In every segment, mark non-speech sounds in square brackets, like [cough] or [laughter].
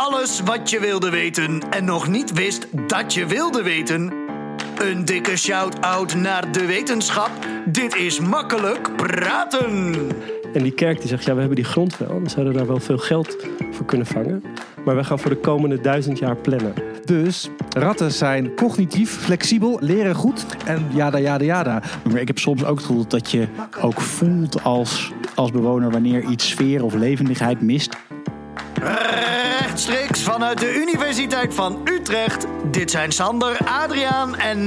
Alles wat je wilde weten en nog niet wist dat je wilde weten. Een dikke shout-out naar de wetenschap. Dit is makkelijk praten. En die kerk die zegt, ja, we hebben die grond wel. We zouden daar wel veel geld voor kunnen vangen. Maar we gaan voor de komende duizend jaar plannen. Dus ratten zijn cognitief, flexibel, leren goed en jada jada jada. Maar ik heb soms ook het gevoel dat je ook voelt als, als bewoner wanneer iets sfeer of levendigheid mist. Rechtstreeks vanuit de Universiteit van Utrecht. Dit zijn Sander, Adriaan en.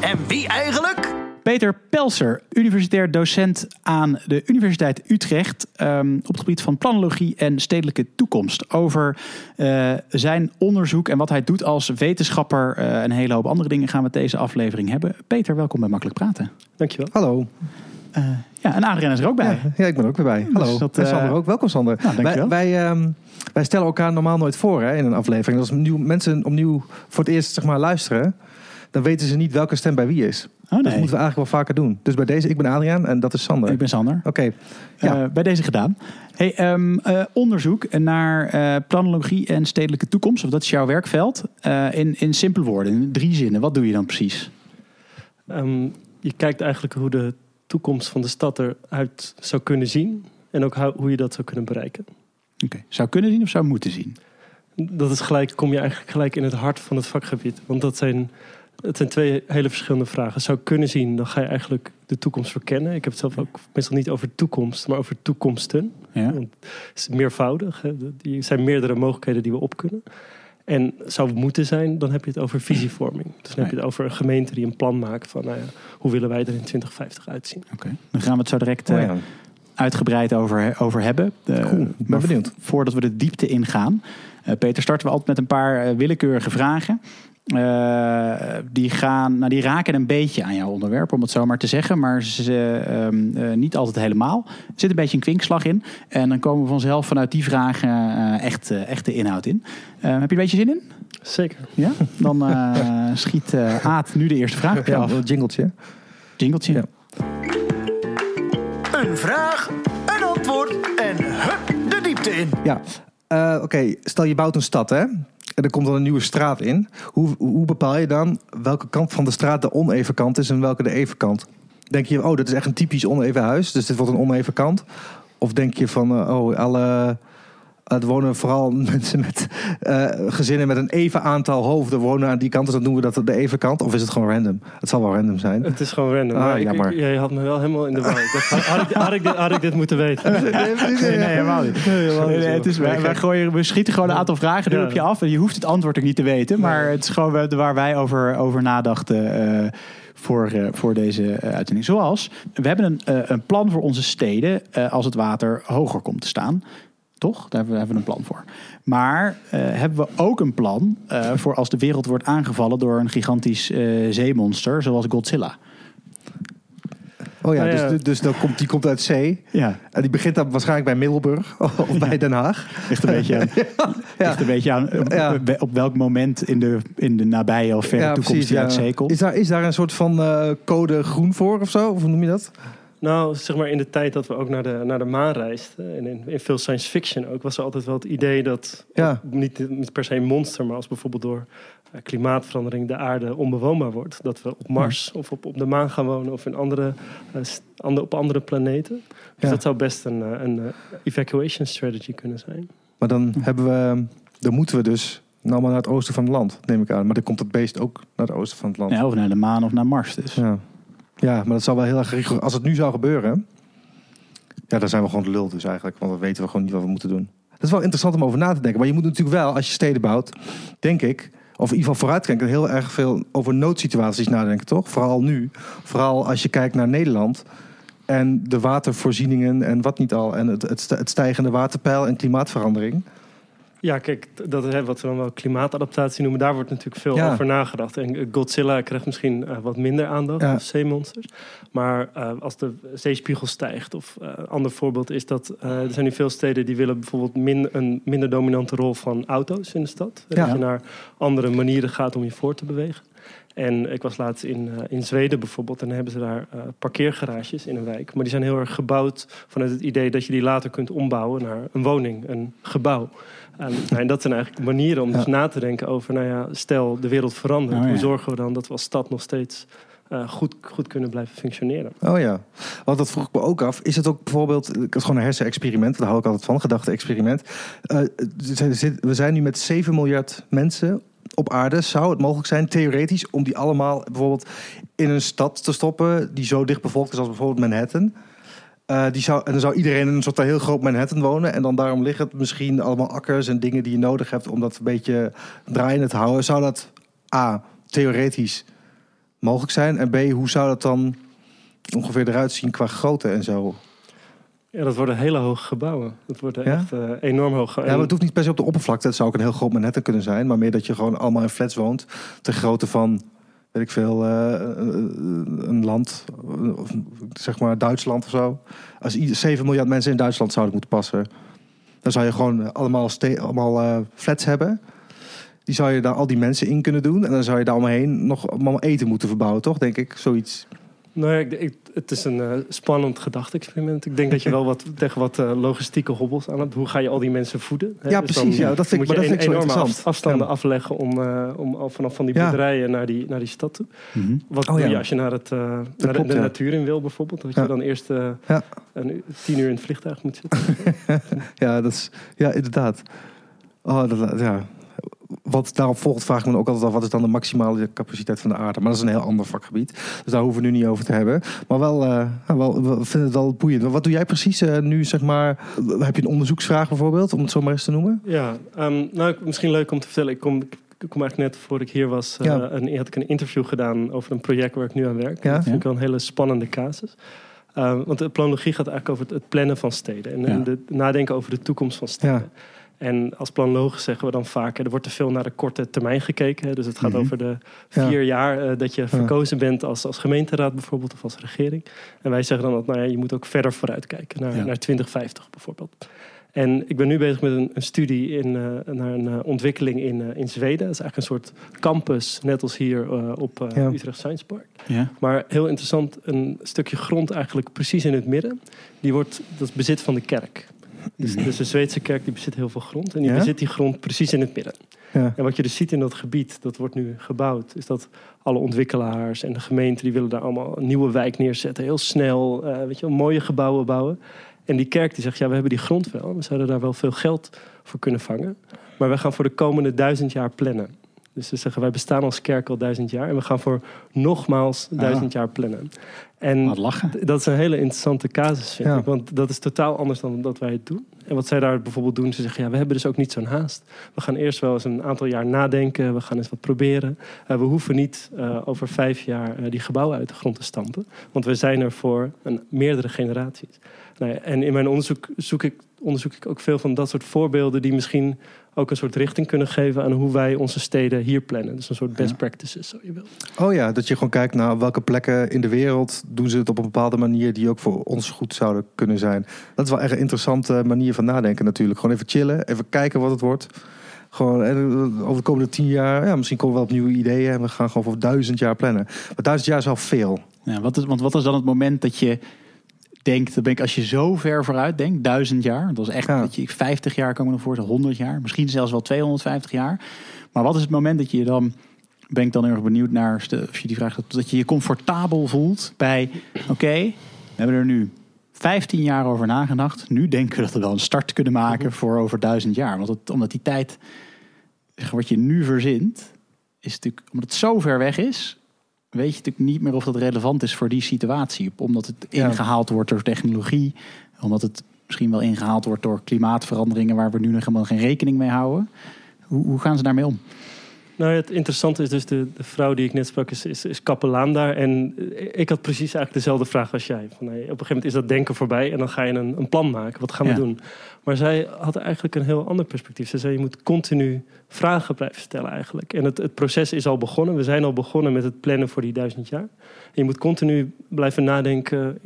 En wie eigenlijk? Peter Pelser, universitair docent aan de Universiteit Utrecht ehm, op het gebied van planologie en stedelijke toekomst. Over eh, zijn onderzoek en wat hij doet als wetenschapper en een hele hoop andere dingen gaan we deze aflevering hebben. Peter, welkom bij Makkelijk Praten. Dankjewel. Hallo. Uh, ja, en Adriaan is er ook bij. Ja, ja ik ben er ook weer bij. Hallo. Dus dat, Sander ook. Welkom Sander. Nou, wij, wij, um, wij, stellen elkaar normaal nooit voor hè, in een aflevering. Als nieuw, mensen opnieuw voor het eerst zeg maar, luisteren, dan weten ze niet welke stem bij wie is. Oh, nee. Dat moeten we eigenlijk wel vaker doen. Dus bij deze, ik ben Adriaan en dat is Sander. Ik ben Sander. Oké. Okay. Ja. Uh, bij deze gedaan. Hey, um, uh, onderzoek naar uh, planologie en stedelijke toekomst, of dat is jouw werkveld. in, in simpele woorden, in drie zinnen. Wat doe je dan precies? Um, je kijkt eigenlijk hoe de toekomst van de stad eruit zou kunnen zien. En ook hoe je dat zou kunnen bereiken. Oké. Okay. Zou kunnen zien of zou moeten zien? Dat is gelijk, kom je eigenlijk gelijk in het hart van het vakgebied. Want dat zijn het zijn twee hele verschillende vragen. Zou kunnen zien, dan ga je eigenlijk de toekomst verkennen. Ik heb het zelf ook meestal niet over toekomst, maar over toekomsten. Ja. Want het is meervoudig. Hè. Er zijn meerdere mogelijkheden die we op kunnen. En zou het moeten zijn, dan heb je het over visievorming. Dus dan heb je het over een gemeente die een plan maakt van nou ja, hoe willen wij er in 2050 uitzien. Oké, okay. dan gaan we het zo direct uh, oh ja. uitgebreid over, over hebben. Uh, cool, ik ben benieuwd. Voordat we de diepte ingaan. Uh, Peter, starten we altijd met een paar willekeurige vragen. Uh, die, gaan, nou, die raken een beetje aan jouw onderwerp, om het zo maar te zeggen. Maar ze, um, uh, niet altijd helemaal. Er zit een beetje een kwinkslag in. En dan komen we vanzelf vanuit die vragen uh, echt, echt de inhoud in. heb je er een beetje zin in? Zeker. Ja? Dan [laughs] schiet Aad nu de eerste vraag op je ja, af. Een jingletje. Jingletje. Ja. Een vraag, een antwoord en hup, de diepte in. Ja, oké. Okay. Stel je bouwt een stad, hè? Er komt dan een nieuwe straat in. Hoe, hoe bepaal je dan welke kant van de straat de oneven kant is en welke de even kant? Denk je, oh, dat is echt een typisch oneven huis, dus dit wordt een oneven kant? Of denk je van, uh, oh, alle. Er wonen vooral [laughs] mensen met uh, gezinnen met een even aantal hoofden wonen aan die kant. Dus dan doen we dat de even kant. Of is het gewoon random? Het zal wel random zijn. Het is gewoon random. Ah, maar jammer. Ik, jij had me wel helemaal in de war. had, had, ik, had, ik dit, had ik dit moeten weten? [laughs] Nee, nee, nee helemaal niet. Nee, helemaal niet. Nee, het is, wij, wij gooien, we schieten gewoon een aantal vragen ja. op je af. En je hoeft het antwoord ook niet te weten. Maar het is gewoon waar wij over, over nadachten. Uh, voor, uh, voor deze uh, uitzending. Zoals, we hebben een, uh, een plan voor onze steden als het water hoger komt te staan. Toch? Daar hebben we een plan voor. Maar uh, hebben we ook een plan uh, voor als de wereld wordt aangevallen door een gigantisch uh, zeemonster, zoals Godzilla? Oh ja, dus, dus dan komt, die komt uit zee. Ja. En die begint dan waarschijnlijk bij Middelburg [laughs] of bij Den Haag. Ligt een beetje aan, [laughs] ja. ligt een beetje aan ja. op welk moment in de, in de nabije of verre toekomst precies, die uit zee komt. Is daar, is daar een soort van uh, code groen voor of zo? Of hoe noem je dat? Nou, zeg maar in de tijd dat we ook naar de, naar de maan reisden, en in, in veel science fiction ook, was er altijd wel het idee dat, ja. niet, niet per se een monster, maar als bijvoorbeeld door uh, klimaatverandering de aarde onbewoonbaar wordt, dat we op Mars of op, op de maan gaan wonen of in andere, uh, andere, op andere planeten. Dus Ja. dat zou best een, uh, een evacuation strategy kunnen zijn. Maar dan hebben we, dan moeten we dus nou maar naar het oosten van het land, neem ik aan. Maar dan komt het beest ook naar het oosten van het land. Ja, of naar de maan of naar Mars dus. Ja. Ja, maar dat zal wel heel erg. Als het nu zou gebeuren, ja, dan zijn we gewoon lul dus eigenlijk. Want dan weten we gewoon niet wat we moeten doen. Dat is wel interessant om over na te denken. Maar je moet natuurlijk wel, als je steden bouwt, denk ik, of in ieder geval vooruitkijken, heel erg veel over noodsituaties nadenken, toch? Vooral nu. Vooral als je kijkt naar Nederland en de watervoorzieningen en wat niet al. En het, het stijgende waterpeil en klimaatverandering. Ja, kijk, dat is wat we dan wel klimaatadaptatie noemen. Daar wordt natuurlijk veel Ja. over nagedacht. En Godzilla krijgt misschien uh, wat minder aandacht, Ja. of zeemonsters. Maar uh, als de zeespiegel stijgt, of uh, een ander voorbeeld is dat... er zijn nu veel steden die willen bijvoorbeeld min, een minder dominante rol van auto's in de stad. Ja. Dat je naar andere manieren gaat om je voor te bewegen. En ik was laatst in, uh, in Zweden bijvoorbeeld. En dan hebben ze daar uh, parkeergarages in een wijk. Maar die zijn heel erg gebouwd vanuit het idee dat je die later kunt ombouwen naar een woning, een gebouw. En, en dat zijn eigenlijk manieren om dus na te denken over, nou ja, stel de wereld verandert. Oh, ja. Hoe zorgen we dan dat we als stad nog steeds uh, goed, goed kunnen blijven functioneren. Oh ja, want dat vroeg ik me ook af. Is het ook bijvoorbeeld, ik had gewoon een hersenexperiment, daar hou ik altijd van, gedachte-experiment. Uh, we zijn nu met 7 miljard mensen op aarde. Zou het mogelijk zijn, theoretisch, om die allemaal bijvoorbeeld in een stad te stoppen die zo dicht bevolkt is als bijvoorbeeld Manhattan? Uh, die zou, en dan zou iedereen in een soort heel groot Manhattan wonen. En dan daarom liggen het misschien allemaal akkers en dingen die je nodig hebt om dat een beetje draaiende te houden. Zou dat A, theoretisch mogelijk zijn? En B, hoe zou dat dan ongeveer eruit zien qua grootte en zo? Ja, dat worden hele hoge gebouwen. Dat worden echt uh, enorm hoog. Ja, maar het hoeft niet per se op de oppervlakte. Het zou ook een heel groot Manhattan kunnen zijn. Maar meer dat je gewoon allemaal in flats woont. Ter grootte van, weet ik veel, uh, een land. Zeg maar Duitsland of zo. Als 7 miljard mensen in Duitsland zouden moeten passen. Dan zou je gewoon allemaal, allemaal uh, flats hebben. Die zou je daar al die mensen in kunnen doen. En dan zou je daar omheen nog allemaal eten moeten verbouwen, toch? Denk ik, zoiets. Nou ja, ik, het is een uh, spannend gedachte-experiment. Ik denk dat je wel wat, [laughs] tegen wat uh, logistieke hobbels aan hebt. Hoe ga je al die mensen voeden? Hè? Ja, dus precies. Dan, ja, dat vind ik, maar dat vind ik enorme af, afstanden ja. afleggen om, uh, om al vanaf van die boerderijen naar, die, naar die stad toe. Mm -hmm. Wat oh, doe je als je naar, het, naar klopt, de, de natuur in wil bijvoorbeeld? Dat je dan eerst een, tien uur in het vliegtuig moet zitten. [laughs] ja, dat is, ja, inderdaad. Oh, dat, ja wat daarop volgt, vraag ik me ook altijd af: wat is dan de maximale capaciteit van de aarde? Maar dat is een heel ander vakgebied. Dus daar hoeven we nu niet over te hebben. Maar wel, uh, wel we vinden het wel boeiend. Wat doe jij precies uh, nu, zeg maar? Heb je een onderzoeksvraag bijvoorbeeld, om het zo maar eens te noemen? Ja, um, nou, misschien leuk om te vertellen. Ik kom, ik kom eigenlijk net voordat ik hier was, uh, ja. een, had ik een interview gedaan over een project waar ik nu aan werk. Ja. Dat vind ik wel een hele spannende casus. Uh, want de planologie gaat eigenlijk over het, het plannen van steden en, ja. en de, nadenken over de toekomst van steden. En als planoloog zeggen we dan vaak, er wordt te veel naar de korte termijn gekeken. Dus het gaat mhm. over de vier jaar uh, dat je verkozen bent als, als gemeenteraad bijvoorbeeld of als regering. En wij zeggen dan dat nou ja, je moet ook verder vooruit kijken, naar, naar 2050 bijvoorbeeld. En ik ben nu bezig met een, een studie in, uh, naar een uh, ontwikkeling in, uh, in Zweden. Dat is eigenlijk een soort campus, net als hier op ja. Utrecht Science Park. Ja. Maar heel interessant, een stukje grond eigenlijk precies in het midden. Die wordt, dat is bezit van de kerk. Dus, dus, de Zweedse kerk die bezit heel veel grond. En die bezit die grond precies in het midden. Ja. En wat je dus ziet in dat gebied, dat wordt nu gebouwd, is dat alle ontwikkelaars en de gemeente die willen daar allemaal een nieuwe wijk neerzetten. Heel snel, uh, weet je wel, mooie gebouwen bouwen. En die kerk die zegt, ja, we hebben die grond wel. We zouden daar wel veel geld voor kunnen vangen. Maar we gaan voor de komende duizend jaar plannen. Dus ze zeggen, wij bestaan als kerk al duizend jaar. En we gaan voor nogmaals duizend jaar plannen. En dat is een hele interessante casus, vind ik. Want dat is totaal anders dan dat wij het doen. En wat zij daar bijvoorbeeld doen, ze zeggen... ja, we hebben dus ook niet zo'n haast. We gaan eerst wel eens een aantal jaar nadenken. We gaan eens wat proberen. Uh, we hoeven niet uh, over vijf jaar uh, die gebouwen uit de grond te stampen. Want we zijn er voor een, meerdere generaties. Nou ja, en in mijn onderzoek zoek ik, onderzoek ik ook veel van dat soort voorbeelden... die misschien ook een soort richting kunnen geven aan hoe wij onze steden hier plannen. Dus een soort best practices, zo je wil. Oh ja, dat je gewoon kijkt naar welke plekken in de wereld doen ze het op een bepaalde manier die ook voor ons goed zouden kunnen zijn. Dat is wel echt een interessante manier van nadenken natuurlijk. Gewoon even chillen, even kijken wat het wordt. Gewoon eh, over de komende tien jaar, ja, misschien komen we wel op nieuwe ideeën en we gaan gewoon voor duizend jaar plannen. Maar duizend jaar is al veel. Ja, wat is, want wat is dan het moment dat je denkt, dan ben ik als je zo ver vooruit denkt, duizend jaar, dat is echt, ja. dat je 50 jaar kan ik me nog voorstellen, 100 jaar, misschien zelfs wel 250 jaar. Maar wat is het moment dat je dan, ben ik dan erg benieuwd naar, als je die vraag dat je je comfortabel voelt bij, oké, we hebben er nu 15 jaar over nagedacht. Nu denken we dat we wel een start kunnen maken voor over duizend jaar. Want het, omdat die tijd, wat je nu verzint, is natuurlijk, omdat het zo ver weg is, weet je natuurlijk niet meer of dat relevant is voor die situatie. Omdat het ingehaald wordt door technologie, omdat het misschien wel ingehaald wordt door klimaatveranderingen waar we nu nog helemaal geen rekening mee houden. Hoe, hoe gaan ze daarmee om? Nou, het interessante is dus, de, de vrouw die ik net sprak, is, is, is, kapelaan daar. En ik had precies eigenlijk dezelfde vraag als jij. Van, hey, op een gegeven moment is dat denken voorbij en dan ga je een, een plan maken. Wat gaan we doen? Maar zij had eigenlijk een heel ander perspectief. Ze zei, je moet continu vragen blijven stellen eigenlijk. En het, het proces is al begonnen. We zijn al begonnen met het plannen voor die duizend jaar. En je moet continu blijven nadenken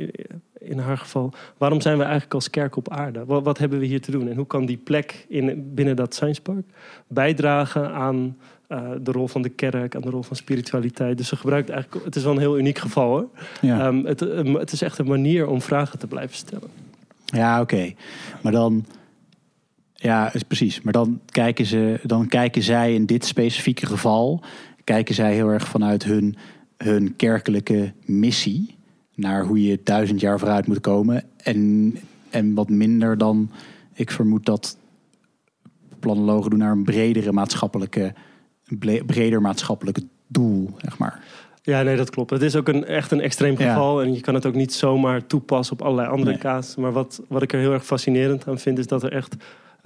in haar geval, waarom zijn we eigenlijk als kerk op aarde? Wat, wat hebben we hier te doen? En hoe kan die plek in, binnen dat Science Park bijdragen aan uh, de rol van de kerk, aan de rol van spiritualiteit? Dus ze gebruikt eigenlijk, het is wel een heel uniek geval hoor. Ja. Um, het, het is echt een manier om vragen te blijven stellen. Ja, oké. Maar dan. Ja, is precies. Maar dan kijken, ze, dan kijken zij in dit specifieke geval. Kijken zij heel erg vanuit hun, hun kerkelijke missie. Naar hoe je duizend jaar vooruit moet komen. En, en wat minder dan. Ik vermoed dat planologen doen naar een bredere maatschappelijke. Breder maatschappelijke doel, zeg maar. Ja, nee, dat klopt. Het is ook een, echt een extreem geval. En je kan het ook niet zomaar toepassen op allerlei andere nee. kaas. Maar wat, wat ik er heel erg fascinerend aan vind, is dat er echt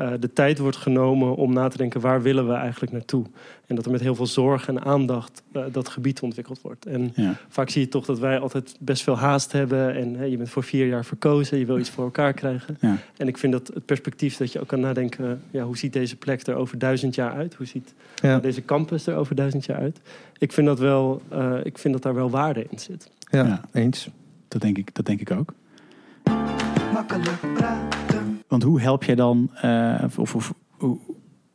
uh, de tijd wordt genomen om na te denken waar willen we eigenlijk naartoe. En dat er met heel veel zorg en aandacht uh, dat gebied ontwikkeld wordt. En ja. vaak zie je toch dat wij altijd best veel haast hebben. En hey, je bent voor vier jaar verkozen, je wil iets voor elkaar krijgen. Ja. En ik vind dat het perspectief dat je ook kan nadenken... Ja, hoe ziet deze plek er over duizend jaar uit? Hoe ziet ja. deze campus er over duizend jaar uit? Ik vind dat, wel, uh, ik vind dat daar wel waarde in zit. Ja, eens. Dat denk ik, dat denk ik ook. Makkelijk want hoe help jij dan, uh, of, of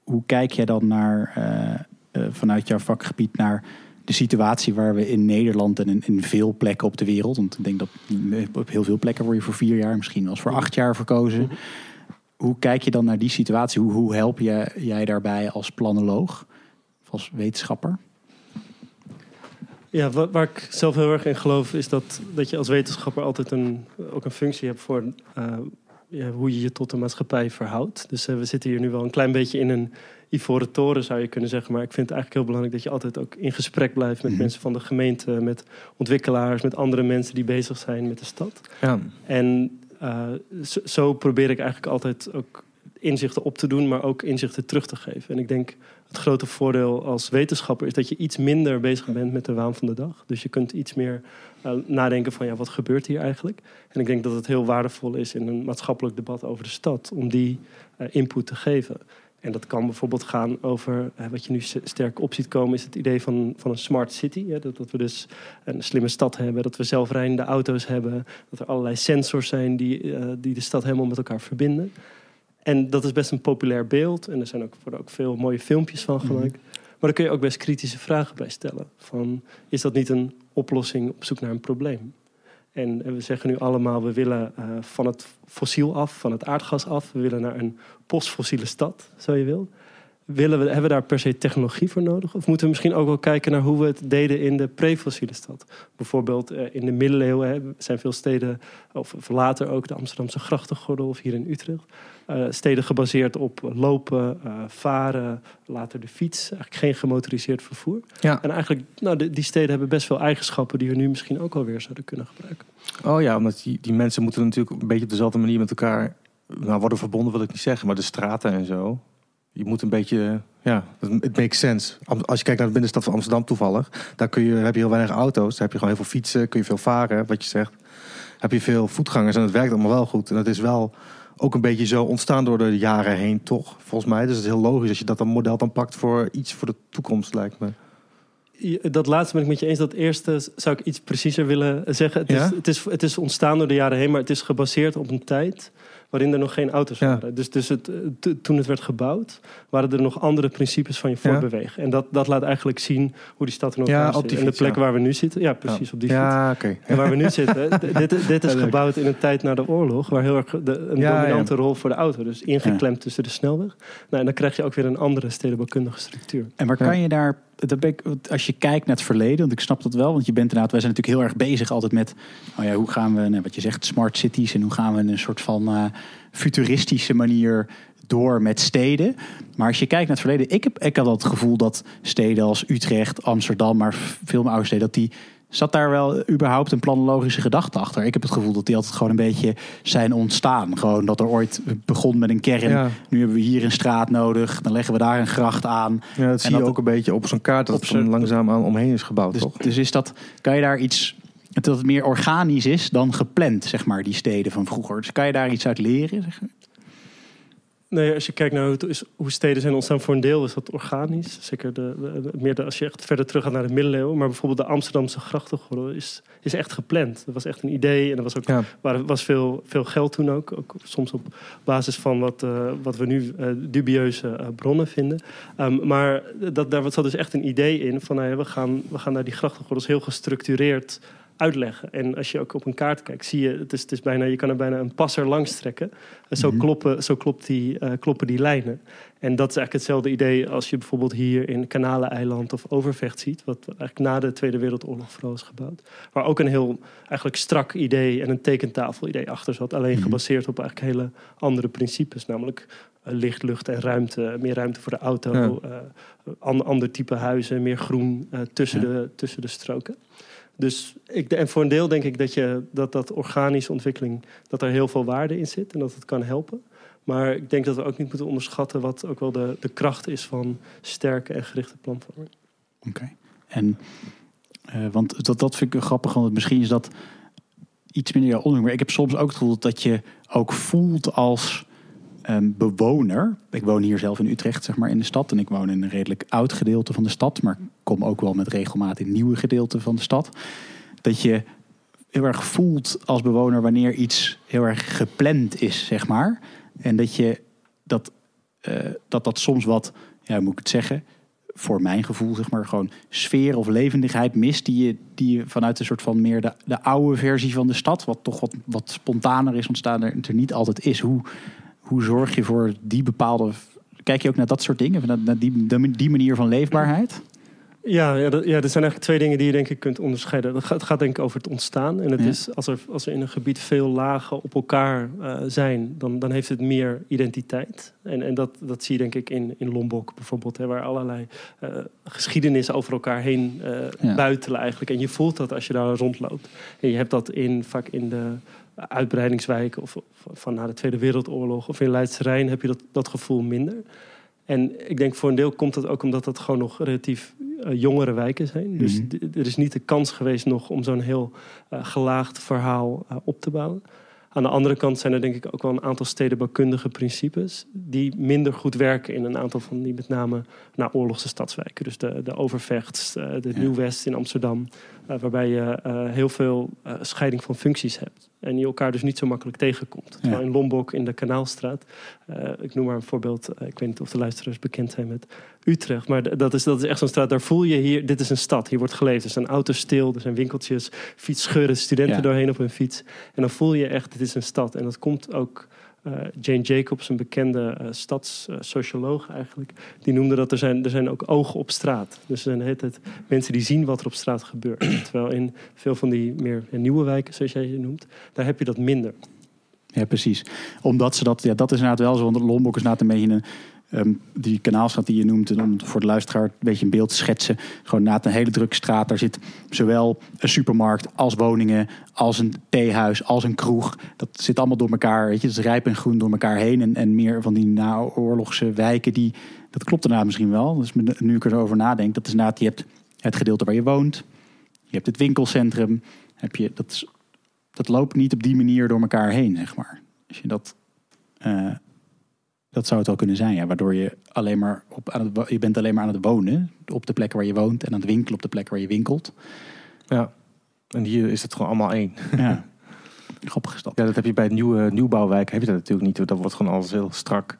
hoe, kijk jij dan naar, uh, uh, vanuit jouw vakgebied naar de situatie waar we in Nederland en in, veel plekken op de wereld, want ik denk dat op heel veel plekken word je voor vier jaar, misschien wel voor acht jaar verkozen. Hoe kijk je dan naar die situatie? Hoe, hoe help je, jij daarbij als planoloog, of als wetenschapper? Ja, waar, ik zelf heel erg in geloof is dat, dat je als wetenschapper altijd een, ook een functie hebt voor ja, hoe je je tot de maatschappij verhoudt. Dus uh, we zitten hier nu wel een klein beetje in een ivoren toren, zou je kunnen zeggen. Maar ik vind het eigenlijk heel belangrijk dat je altijd ook in gesprek blijft met mm mensen van de gemeente, met ontwikkelaars, met andere mensen die bezig zijn met de stad. Ja. En uh, zo, zo, probeer ik eigenlijk altijd ook inzichten op te doen, maar ook inzichten terug te geven. En ik denk het grote voordeel als wetenschapper is dat je iets minder bezig bent met de waan van de dag. Dus je kunt iets meer uh, nadenken van ja, wat gebeurt hier eigenlijk? En ik denk dat het heel waardevol is in een maatschappelijk debat over de stad om die uh, input te geven. En dat kan bijvoorbeeld gaan over uh, wat je nu sterk op ziet komen, is het idee van, van een smart city. Dat, we dus een slimme stad hebben, dat we zelfrijdende auto's hebben, dat er allerlei sensors zijn die, die de stad helemaal met elkaar verbinden. En dat is best een populair beeld. En er zijn ook, worden ook veel mooie filmpjes van mhm. gemaakt. Maar daar kun je ook best kritische vragen bij stellen. Van, is dat niet een oplossing op zoek naar een probleem? En we zeggen nu allemaal, we willen uh, van het fossiel af, van het aardgas af. We willen naar een postfossiele stad, zo je wil. Willen we, hebben we daar per se technologie voor nodig? Of moeten we misschien ook wel kijken naar hoe we het deden in de pre-fossiele stad? Bijvoorbeeld uh, in de middeleeuwen zijn veel steden, of later ook de Amsterdamse grachtengordel of hier in Utrecht uh, steden gebaseerd op lopen, uh, varen, later de fiets. Eigenlijk geen gemotoriseerd vervoer. Ja. En eigenlijk, nou, de, die steden hebben best veel eigenschappen die we nu misschien ook alweer zouden kunnen gebruiken. Oh ja, omdat die, die mensen moeten natuurlijk een beetje op dezelfde manier met elkaar nou, worden verbonden, wil ik niet zeggen, maar de straten en zo. Je moet een beetje, ja, het makes sense. Als je kijkt naar de binnenstad van Amsterdam toevallig, daar kun je, heb je heel weinig auto's, daar heb je gewoon heel veel fietsen, kun je veel varen, wat je zegt. Heb je veel voetgangers en het werkt allemaal wel goed. En dat is wel ook een beetje zo ontstaan door de jaren heen, toch? Volgens mij. Dus het is heel logisch als je dat dan model dan pakt voor iets voor de toekomst, lijkt me. Dat laatste ben ik met je eens. Dat eerste zou ik iets preciezer willen zeggen. Het, is, het, is, het is ontstaan door de jaren heen, maar het is gebaseerd op een tijd waarin er nog geen auto's waren. Dus, dus het, toen het werd gebouwd, waren er nog andere principes van je voortbewegen. En dat, dat laat eigenlijk zien hoe die stad in elkaar ja, zit. En de plek waar we nu zitten, ja, precies op die ja, oké. En waar we nu zitten, [laughs] dit, dit is gebouwd in een tijd na de oorlog, waar heel erg de, een dominante rol voor de auto. Dus ingeklemd tussen de snelweg. Nou, en dan krijg je ook weer een andere stedenbouwkundige structuur. En waar kan je daar als je kijkt naar het verleden, want ik snap dat wel, want je bent inderdaad, wij zijn natuurlijk heel erg bezig altijd met, oh ja, hoe gaan we, nou, wat je zegt, smart cities en hoe gaan we een soort van uh, futuristische manier door met steden. Maar als je kijkt naar het verleden, ik heb, ik had het gevoel dat steden als Utrecht, Amsterdam, maar veel meer oude steden, dat die Zat daar wel überhaupt een planologische gedachte achter? Ik heb het gevoel dat die altijd gewoon een beetje zijn ontstaan. Gewoon dat er ooit begon met een kern. Nu hebben we hier een straat nodig. Dan leggen we daar een gracht aan. Ja, dat zie je ook een beetje op zo'n kaart dat het langzaam aan omheen is gebouwd. Dus, toch? dus is dat, kan je daar iets dat het meer organisch is dan gepland, zeg maar, die steden van vroeger. Dus kan je daar iets uit leren? Zeg Nee, als je kijkt naar hoe, is, hoe, steden zijn ontstaan, voor een deel is dat organisch. Zeker de, de, meer de, als je echt verder terug gaat naar de middeleeuwen. Maar bijvoorbeeld de Amsterdamse grachtengordel is, is echt gepland. Dat was echt een idee en er was ook ja. waar, was veel, veel geld toen ook. Ook soms op basis van wat, uh, wat we nu uh, dubieuze uh, bronnen vinden. Um, maar dat, daar zat dus echt een idee in van nou we, gaan, we gaan naar die grachtengordels heel gestructureerd uitleggen. En als je ook op een kaart kijkt, zie je, het is, het is bijna, je kan er bijna een passer langs trekken. En zo, mhm. kloppen, zo klopt die, uh, kloppen die lijnen. En dat is eigenlijk hetzelfde idee als je bijvoorbeeld hier in Kanaleneiland of Overvecht ziet, wat eigenlijk na de Tweede Wereldoorlog vooral is gebouwd. Waar ook een heel eigenlijk strak idee en een tekentafel idee achter zat. Alleen mhm. gebaseerd op eigenlijk hele andere principes, namelijk uh, licht, lucht en ruimte. Meer ruimte voor de auto, ja. uh, ander type huizen, meer groen tussen, de, tussen de stroken. Dus ik, en voor een deel denk ik dat, je, dat dat organische ontwikkeling, dat er heel veel waarde in zit en dat het kan helpen. Maar ik denk dat we ook niet moeten onderschatten wat ook wel de, de kracht is van sterke en gerichte planvorming. Oké. En uh, want dat, dat vind ik grappig, want misschien is dat iets minder jouw onderwerp. Maar ik heb soms ook het gevoel dat je ook voelt als um, bewoner. Ik woon hier zelf in Utrecht, zeg maar, in de stad. En ik woon in een redelijk oud gedeelte van de stad. Maar kom ook wel met regelmaat in nieuwe gedeelten van de stad. Dat je heel erg voelt als bewoner wanneer iets heel erg gepland is, zeg maar. En dat je dat, uh, dat, dat soms wat, ja, moet ik het zeggen, voor mijn gevoel, zeg maar, gewoon sfeer of levendigheid mist. Die je, die vanuit een soort van meer de, de oude versie van de stad, wat toch wat, wat spontaner is ontstaan, er, er niet altijd is. Hoe, hoe zorg je voor die bepaalde. Kijk je ook naar dat soort dingen, naar die, die manier van leefbaarheid? Ja, ja, dat, ja, er zijn eigenlijk twee dingen die je denk ik kunt onderscheiden. Het gaat, het gaat denk ik over het ontstaan. En het is, als er, als er in een gebied veel lagen op elkaar uh, zijn, dan, dan heeft het meer identiteit. En, en dat, dat zie je denk ik in, in Lombok bijvoorbeeld, hè, waar allerlei uh, geschiedenis over elkaar heen uh, ja. buitelen eigenlijk. En je voelt dat als je daar rondloopt. En je hebt dat in, vaak in de uitbreidingswijken of, van na de Tweede Wereldoorlog of in Leidse Rijn heb je dat, dat gevoel minder. En ik denk voor een deel komt dat ook omdat dat gewoon nog relatief uh, jongere wijken zijn. Dus mm -hmm. er is niet de kans geweest nog om zo'n heel uh, gelaagd verhaal uh, op te bouwen. Aan de andere kant zijn er denk ik ook wel een aantal stedenbouwkundige principes die minder goed werken in een aantal van die met name naar oorlogse stadswijken. Dus de, de Overvechts, de ja. Nieuw-West in Amsterdam, waarbij je heel veel scheiding van functies hebt. En die elkaar dus niet zo makkelijk tegenkomt. Terwijl in Lombok, in de Kanaalstraat, uh, ik noem maar een voorbeeld, uh, ik weet niet of de luisteraars bekend zijn met Utrecht, maar dat is, dat is echt zo'n straat, daar voel je hier, dit is een stad, hier wordt geleefd. Er zijn auto's stil, er zijn winkeltjes, fietsscheuren, studenten ja. doorheen op hun fiets. En dan voel je echt, dit is een stad. En dat komt ook uh, Jane Jacobs, een bekende uh, stadssocioloog eigenlijk, die noemde dat er zijn, er zijn ook ogen op straat. Dus er zijn het, mensen die zien wat er op straat gebeurt. [clears throat] Terwijl in veel van die meer nieuwe wijken, zoals jij je noemt, daar heb je dat minder. Ja, precies. Omdat ze dat, ja, dat is inderdaad wel zo, want Lombok is inderdaad een beetje een Um, die kanaalstraat die je noemt, en om voor de luisteraar een beetje een beeld te schetsen. Gewoon na een hele drukke straat. Daar zit zowel een supermarkt als woningen, als een theehuis, als een kroeg. Dat zit allemaal door elkaar. Weet je, het is rijp en groen door elkaar heen. En, en meer van die naoorlogse wijken, die, dat klopt daarna misschien wel. Dus nu ik erover nadenk, dat is inderdaad, je hebt het gedeelte waar je woont. Je hebt het winkelcentrum. Heb je, dat, dat loopt niet op die manier door elkaar heen, zeg maar. Als je dat... Uh, dat zou het wel kunnen zijn, ja. Waardoor je alleen maar op aan het, je bent alleen maar aan het wonen op de plekken waar je woont en aan het winkelen op de plekken waar je winkelt. Ja, en hier is het gewoon allemaal één. Ja, [laughs] grappige stad. Ja, dat heb je bij nieuwe nieuwbouwwijk heb je dat natuurlijk niet. Dat wordt gewoon alles heel strak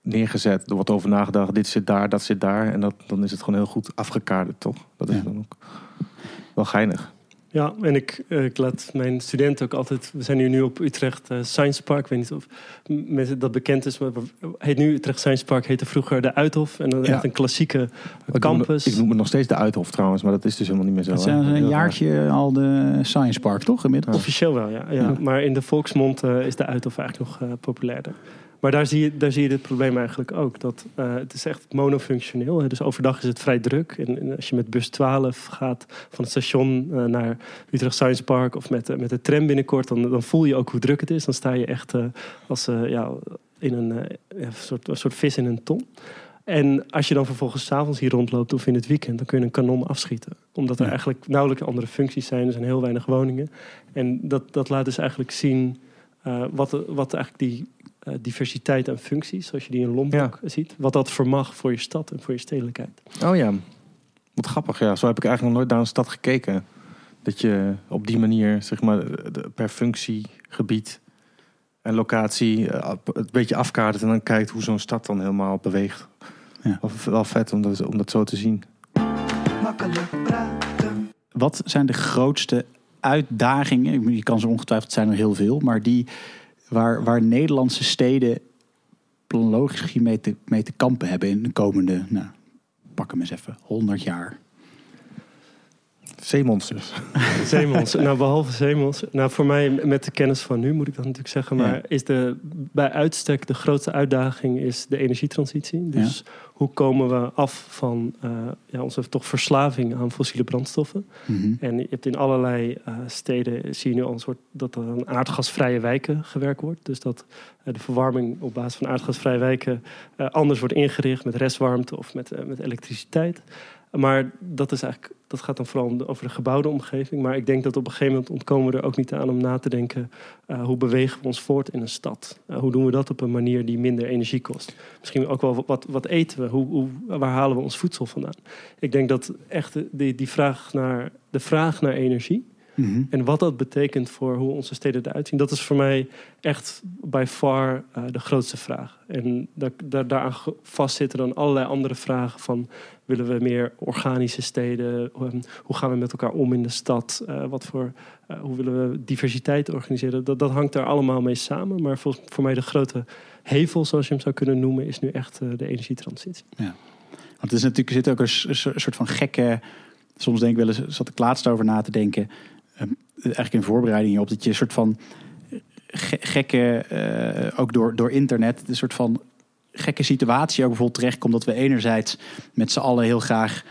neergezet. Er wordt over nagedacht, dit zit daar, dat zit daar. En dat, dan is het gewoon heel goed afgekaderd, toch? Dat is ja. dan ook wel geinig. Ja, en ik, uh, ik, laat mijn studenten ook altijd... We zijn hier nu op Utrecht uh, Science Park. Ik weet niet of mensen dat bekend is. Maar heet nu Utrecht Science Park. Heette vroeger de Uithof. En dat is ja. echt een klassieke ik campus. Noem, ik noem het nog steeds de Uithof trouwens. Maar dat is dus helemaal niet meer zo. Het is een jaartje al de Science Park, toch? Inmiddels? Officieel wel, ja. ja. Maar in de volksmond uh, is de Uithof eigenlijk nog populairder. Maar daar zie je, daar zie je dit probleem eigenlijk ook. Dat, uh, het is echt monofunctioneel. Hè. Dus overdag is het vrij druk. En, en, als je met bus 12 gaat van het station uh, naar Utrecht Science Park... of met, uh, met de tram binnenkort, dan, dan voel je ook hoe druk het is. Dan sta je echt als ja, in een, ja, soort, een soort vis in een ton. En als je dan vervolgens s'avonds hier rondloopt of in het weekend... dan kun je een kanon afschieten. Omdat er ja. eigenlijk nauwelijks andere functies zijn. Er zijn heel weinig woningen. En dat, dat laat dus eigenlijk zien... wat, wat eigenlijk die eh, diversiteit aan functies, zoals je die in Lombok ziet. Wat dat vermag voor je stad en voor je stedelijkheid. Oh ja, wat grappig. Ja, zo heb ik eigenlijk nog nooit naar een stad gekeken. Dat je op die manier, zeg maar, per functie, gebied en locatie het een beetje afkadert en dan kijkt hoe zo'n stad dan helemaal beweegt. Ja. Wel vet om dat, om dat zo te zien. Wat zijn de grootste uitdagingen? Je kan ze ongetwijfeld zijn er heel veel, maar die waar, waar Nederlandse steden planologisch mee te, mee te kampen hebben in de komende, nou, pak hem eens even, 100 jaar. Zeemonsters. [laughs] zeemonsters. Nou, behalve zeemonsters. Nou, voor mij, met de kennis van nu, moet ik dat natuurlijk zeggen. Maar is de, bij uitstek de grootste uitdaging is de energietransitie. Dus hoe komen we af van uh, ja, onze toch verslaving aan fossiele brandstoffen? Mhm. En je hebt in allerlei uh, steden, zie je nu al een soort, dat er aan aardgasvrije wijken gewerkt wordt. Dus dat uh, de verwarming op basis van aardgasvrije wijken anders wordt ingericht met restwarmte of met, met elektriciteit. Maar dat, is eigenlijk, dat gaat dan vooral over de gebouwde omgeving. Maar ik denk dat op een gegeven moment ontkomen we er ook niet aan om na te denken... Uh, hoe bewegen we ons voort in een stad? Uh, hoe doen we dat op een manier die minder energie kost? Misschien ook wel wat, wat eten we? Hoe, hoe, waar halen we ons voedsel vandaan? Ik denk dat echt die, die vraag naar, de vraag naar energie... Mhm. En wat dat betekent voor hoe onze steden eruit zien, dat is voor mij echt by far uh, de grootste vraag. En daar, daaraan vastzitten dan allerlei andere vragen van willen we meer organische steden? Hoe gaan we met elkaar om in de stad? Uh, wat voor, uh, hoe willen we diversiteit organiseren? Dat, dat hangt daar allemaal mee samen. Maar voor, voor mij de grote hevel, zoals je hem zou kunnen noemen, is nu echt de energietransitie. Ja. Want het is natuurlijk, er zit ook een, soort van gekke. Soms denk ik wel eens, zat ik laatst over na te denken. Ehm, eigenlijk in voorbereiding op dat je een soort van gekke, ook door, door internet, een soort van gekke situatie ook bijvoorbeeld terechtkomt dat we enerzijds met z'n allen heel graag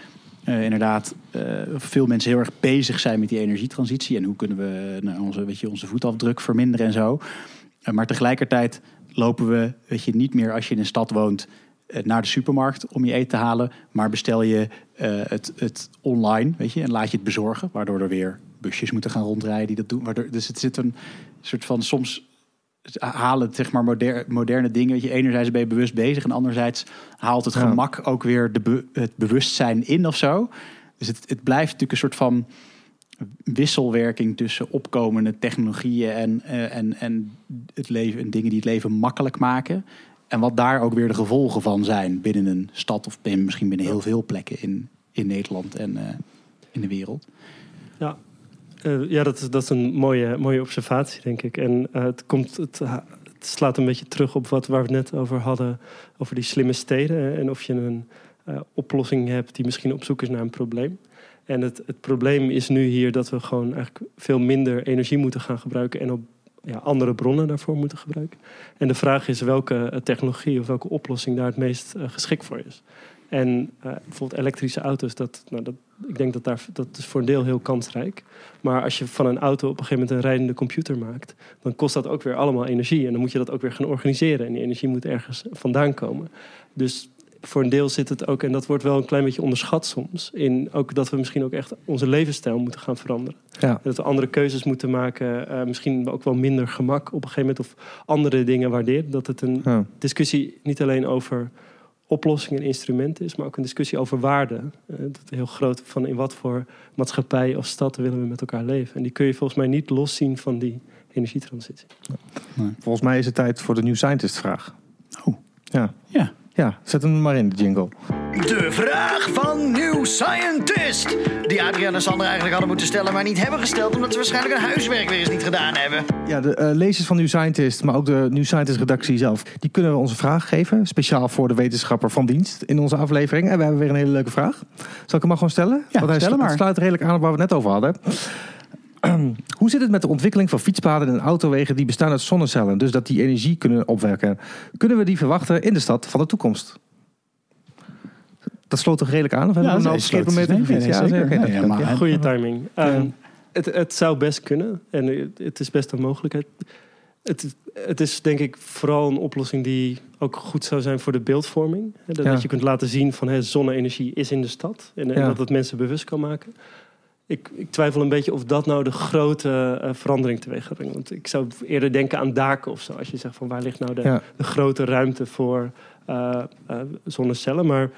uh, inderdaad uh, veel mensen heel erg bezig zijn met die energietransitie en hoe kunnen we nou, onze, weet je, onze voetafdruk verminderen en zo. maar tegelijkertijd lopen we, weet je, niet meer als je in een stad woont naar de supermarkt om je eten te halen, maar bestel je het, het online, weet je, en laat je het bezorgen, waardoor er weer busjes moeten gaan rondrijden die dat doen. Waardoor, dus het zit een soort van soms halen zeg maar moderne dingen. Weet je, enerzijds ben je bewust bezig en anderzijds haalt het gemak ook weer de het bewustzijn in of zo. Dus het, het blijft natuurlijk een soort van wisselwerking tussen opkomende technologieën en, uh, en, en het leven en dingen die het leven makkelijk maken. En wat daar ook weer de gevolgen van zijn binnen een stad of misschien binnen heel veel plekken in, in Nederland en uh, in de wereld. Ja, uh, ja, dat is, dat is een mooie, mooie observatie, denk ik. En uh, het, komt, het, slaat een beetje terug op wat waar we net over hadden, over die slimme steden. En of je een uh, oplossing hebt die misschien op zoek is naar een probleem. En het, het probleem is nu hier dat we gewoon eigenlijk veel minder energie moeten gaan gebruiken en op ja, andere bronnen daarvoor moeten gebruiken. En de vraag is welke technologie of welke oplossing daar het meest geschikt voor is. En bijvoorbeeld elektrische auto's, dat, nou, dat, ik denk dat daar, dat is voor een deel heel kansrijk. Maar als je van een auto op een gegeven moment een rijdende computer maakt, dan kost dat ook weer allemaal energie. En dan moet je dat ook weer gaan organiseren. En die energie moet ergens vandaan komen. Dus voor een deel zit het ook, en dat wordt wel een klein beetje onderschat soms, in ook dat we misschien ook echt onze levensstijl moeten gaan veranderen. Ja. Dat we andere keuzes moeten maken, uh, misschien ook wel minder gemak op een gegeven moment of andere dingen waarderen. Dat het een discussie niet alleen over oplossing en instrument is, maar ook een discussie over waarde. Uh, dat heel groot van in wat voor maatschappij of stad willen we met elkaar leven. En die kun je volgens mij niet loszien van die energietransitie. Nee. Volgens mij is het tijd voor de New Scientist vraag. Oh. Ja. Ja. Ja, zet hem maar in, de jingle. De vraag van New Scientist. Die Adriaan en Sander eigenlijk hadden moeten stellen, maar niet hebben gesteld. Omdat ze waarschijnlijk hun huiswerk weer eens niet gedaan hebben. Ja, de uh, lezers van New Scientist, maar ook de New Scientist redactie zelf. Die kunnen we onze vraag geven. Speciaal voor de wetenschapper van dienst in onze aflevering. En we hebben weer een hele leuke vraag. Zal ik hem maar gewoon stellen? Ja, Want hij stel maar. sluit redelijk aan op waar we het net over hadden. [clears throat] Hoe zit het met de ontwikkeling van fietspaden en autowegen die bestaan uit zonnecellen, dus dat die energie kunnen opwekken? Kunnen we die verwachten in de stad van de toekomst? Dat sloot toch redelijk aan? Of hebben we nou schepen met een fiets? Ja, zeker. Ja, Goede timing. Um, het, het, zou best kunnen en het is best een mogelijkheid. Het, het, is denk ik vooral een oplossing die ook goed zou zijn voor de beeldvorming. Dat, ja. je kunt laten zien van zonne-energie is in de stad en, en dat het mensen bewust kan maken. Ik, ik, twijfel een beetje of dat nou de grote uh, verandering teweeg gaat brengen. Want ik zou eerder denken aan daken of zo. Als je zegt van waar ligt nou de, de grote ruimte voor uh, zonnecellen. Maar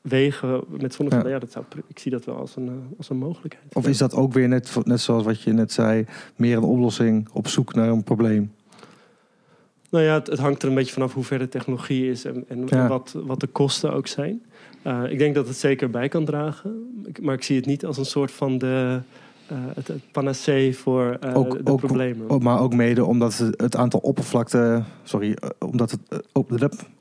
wegen met zonnecellen, ja. dat zou, ik zie dat wel als een, als een mogelijkheid. Of is dat ook weer net, net zoals wat je net zei, meer een oplossing op zoek naar een probleem? Nou ja, het, het hangt er een beetje vanaf hoe ver de technologie is en, en wat, wat de kosten ook zijn. Uh, ik denk dat het zeker bij kan dragen. Maar ik zie het niet als een soort van de, uh, het, het, panacee voor uh, ook, de ook, problemen. Ook, maar ook mede omdat het, aantal oppervlakte... Sorry, omdat het,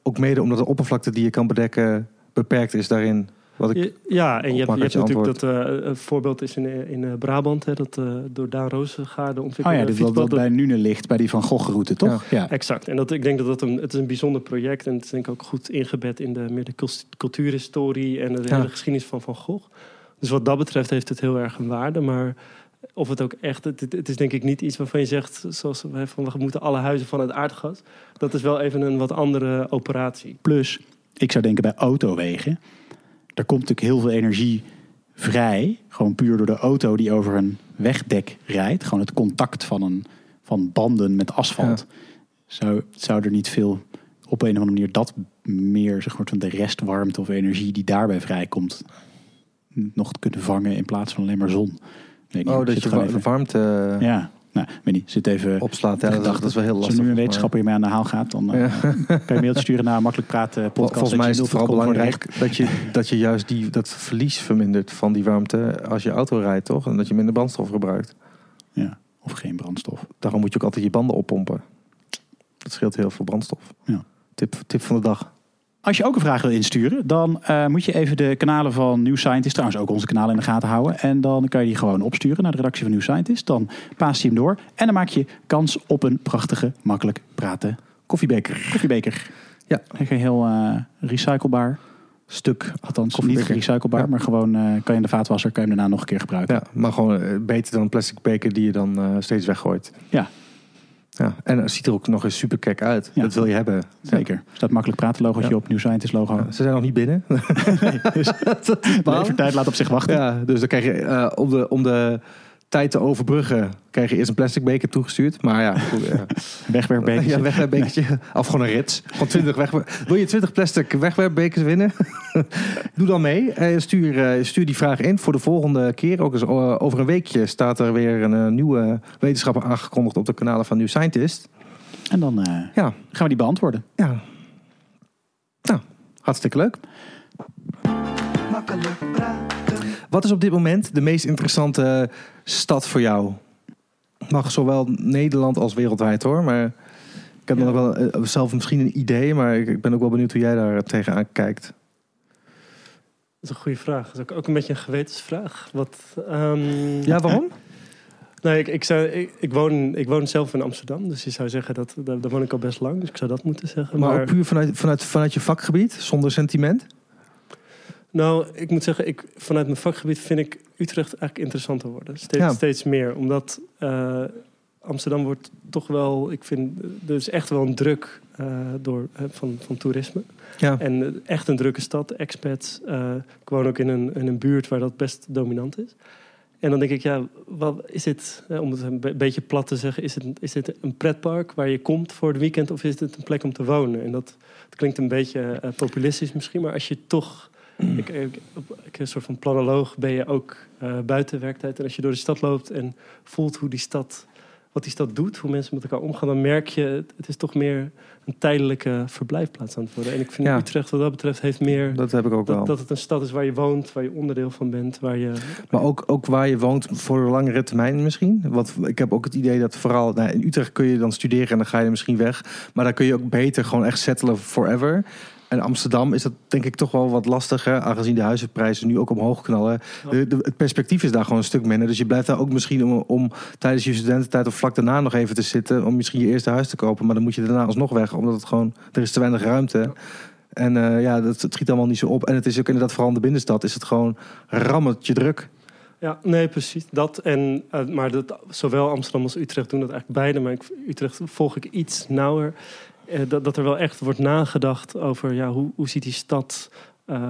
ook mede omdat de oppervlakte die je kan bedekken beperkt is daarin. Wat ik ja, en je hebt, je hebt natuurlijk dat uh, een voorbeeld is in, in uh, Brabant, hè, dat uh, door Daan Rozengaarde ontwikkelde. Oh ja, dit wat bij Nune ligt, bij die Van Gogh-route, toch? Ja, ja. exact. En dat, ik denk dat dat een, het is een bijzonder project en het is denk ik ook goed ingebed in de, meer de cultuurhistorie en de ja. hele geschiedenis van Van Gogh. Dus wat dat betreft heeft het heel erg een waarde, maar of het ook echt, het, het, is denk ik niet iets waarvan je zegt, zoals we van we moeten alle huizen van het aardgas. Dat is wel even een wat andere operatie. Plus, ik zou denken bij autowegen er komt natuurlijk heel veel energie vrij. Gewoon puur door de auto die over een wegdek rijdt. Gewoon het contact van, een, van banden met asfalt. Zou, zou er niet veel op een of andere manier dat meer zeg maar, van de restwarmte of energie die daarbij vrijkomt nog kunnen vangen in plaats van alleen maar zon. oh, dat je de warmte... Ja, nou, weet niet, zit even... Opslaat, ja, dat, is wel heel lastig. Als nu een wetenschapper hiermee aan de haal gaat, dan uh, kan je mailtje sturen naar Makkelijk Praten podcast. Volgens mij is het vooral belangrijk dat je, dat je juist die, dat verlies vermindert van die warmte als je auto rijdt, toch? En dat je minder brandstof gebruikt. Ja, of geen brandstof. Daarom moet je ook altijd je banden oppompen. Dat scheelt heel veel brandstof. Ja. Tip, tip van de dag. Als je ook een vraag wil insturen, dan uh, moet je even de kanalen van New Scientist, trouwens ook onze kanalen in de gaten houden. En dan kan je die gewoon opsturen naar de redactie van New Scientist. Dan paas je hem door en dan maak je kans op een prachtige, makkelijk praten koffiebeker. Koffiebeker. Ja. Een heel uh, recyclebaar stuk. Althans, niet recyclebaar, ja. maar gewoon uh, kan je in de vaatwasser, kan je hem daarna nog een keer gebruiken. Ja, maar gewoon beter dan een plastic beker die je dan steeds weggooit. Ja, ja, en het ziet er ook nog eens super kek uit. Ja. Dat wil je hebben. Zeker. Er staat makkelijk praten logootje ja. op, New Scientist logo. Ja, ze zijn nog niet binnen. [laughs] nee, [laughs] dus de tijd laat op zich wachten. Ja, dus dan krijg je uh, om, de, om de tijd te overbruggen, krijg je eerst een plastic beker toegestuurd. Maar ja, [laughs] wegwerpbekertje. Ja, wegwerpbekertje. Nee. Of gewoon een rits. Gewoon 20 wegwer... Wil je 20 plastic wegwerpbekers winnen? [laughs] Doe dan mee. Stuur, stuur die vraag in voor de volgende keer. Ook eens over een weekje staat er weer een nieuwe wetenschapper aangekondigd op de kanalen van New Scientist. En dan uh, ja. gaan we die beantwoorden. Ja. Nou, hartstikke leuk. Makkelijk praten. Wat is op dit moment de meest interessante stad voor jou? Mag zowel Nederland als wereldwijd hoor. Maar ik heb ja. nog wel zelf misschien een idee. Maar ik ben ook wel benieuwd hoe jij daar tegenaan kijkt. Dat is een goede vraag. Dat is ook, ook een beetje een gewetensvraag. Wat, um... Ja, waarom? [laughs] Nee, ik, ik, zou, ik, ik, woon, ik woon zelf in Amsterdam. Dus je zou zeggen, dat, daar, daar woon ik al best lang. Dus ik zou dat moeten zeggen. Maar, maar... puur vanuit, vanuit, vanuit je vakgebied, zonder sentiment? Nou, ik moet zeggen, ik, vanuit mijn vakgebied vind ik Utrecht eigenlijk interessanter worden. Steeds, ja. steeds meer. Omdat uh, Amsterdam wordt toch wel, ik vind, er is echt wel een druk uh, door, uh, van, van toerisme. Ja. En echt een drukke stad, expats. ik woon ook in een, in een buurt waar dat best dominant is. En dan denk ik, ja, wat is dit, om het een beetje plat te zeggen, is het, is dit een pretpark waar je komt voor het weekend of is het een plek om te wonen? En dat, dat klinkt een beetje populistisch misschien, maar als je toch ik, ik, ik, een soort van planoloog ben je ook uh, buiten werktijd. En als je door de stad loopt en voelt hoe die stad, wat die stad doet, hoe mensen met elkaar omgaan, dan merk je, het is toch meer een tijdelijke verblijfplaats aan het worden. En ik vind ja. Utrecht wat dat betreft heeft meer... Dat heb ik ook dat, wel. Dat het een stad is waar je woont, waar je onderdeel van bent, waar je... Maar ook, ook waar je woont voor een langere termijn misschien. Want ik heb ook het idee dat vooral... Nou, in Utrecht kun je dan studeren en dan ga je misschien weg. Maar dan kun je ook beter gewoon echt settelen forever. En Amsterdam is dat denk ik toch wel wat lastiger, aangezien de huizenprijzen nu ook omhoog knallen. De, de, het perspectief is daar gewoon een stuk minder. Dus je blijft daar ook misschien om, om, tijdens je studententijd of vlak daarna nog even te zitten, om misschien je eerste huis te kopen. Maar dan moet je daarna alsnog weg, omdat het gewoon, er is te weinig ruimte. En uh, ja, dat het schiet allemaal niet zo op. En het is ook inderdaad vooral in de binnenstad, is het gewoon rammetje druk. Ja, nee, precies. Dat en, uh, maar dat, zowel Amsterdam als Utrecht doen dat eigenlijk beide. Maar ik, Utrecht volg ik iets nauwer. Uh, dat, dat er wel echt wordt nagedacht over ja, hoe, hoe ziet die stad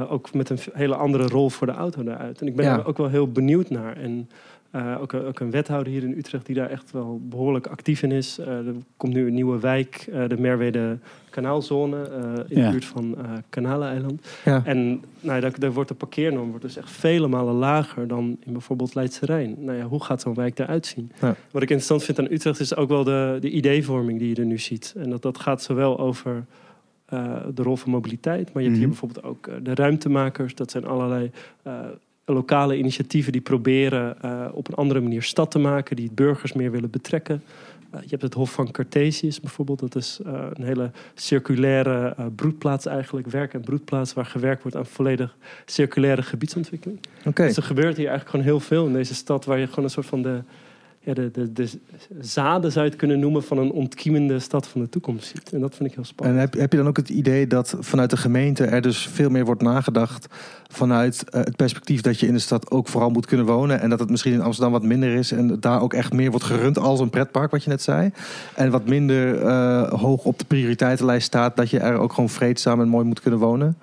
ook met een hele andere rol voor de auto daaruit. En ik ben Ja. er ook wel heel benieuwd naar. En eh, ook, een- ook een wethouder hier in Utrecht die daar echt wel behoorlijk actief in is. Eh, er komt nu een nieuwe wijk, eh, de Merwede Kanaalzone, eh, in Ja. de buurt van eh Kanaleneiland. Ja. En nou, daar, daar wordt de parkeernorm wordt dus echt vele malen lager dan in bijvoorbeeld Leidse Rijn. Nou ja, hoe gaat zo'n wijk eruit zien? Wat ik interessant vind aan Utrecht is ook wel de, de ideevorming die je er nu ziet. En dat, dat gaat zowel over eh, de rol van mobiliteit, maar je hebt hier Mhm. bijvoorbeeld ook de ruimtemakers. Dat zijn allerlei lokale initiatieven die proberen op een andere manier stad te maken, die het burgers meer willen betrekken. Eh, je hebt het Hof van Cartesius bijvoorbeeld. Dat is eh, een hele circulaire eh, broedplaats eigenlijk. Werk- en broedplaats waar gewerkt wordt aan volledig circulaire gebiedsontwikkeling. Oké. Dus er gebeurt hier eigenlijk gewoon heel veel in deze stad... waar je gewoon een soort van de, de, de, de zaden zou je het kunnen noemen... van een ontkiemende stad van de toekomst ziet. En dat vind ik heel En spannend. heb, heb je dan ook het idee dat vanuit de gemeente er dus veel meer wordt nagedacht vanuit eh, het perspectief dat je in de stad ook vooral moet kunnen wonen en dat het misschien in Amsterdam wat minder is en daar ook echt meer wordt gerund als een pretpark, wat je net zei. En wat minder eh, hoog op de prioriteitenlijst staat dat je er ook gewoon vreedzaam en mooi moet kunnen wonen?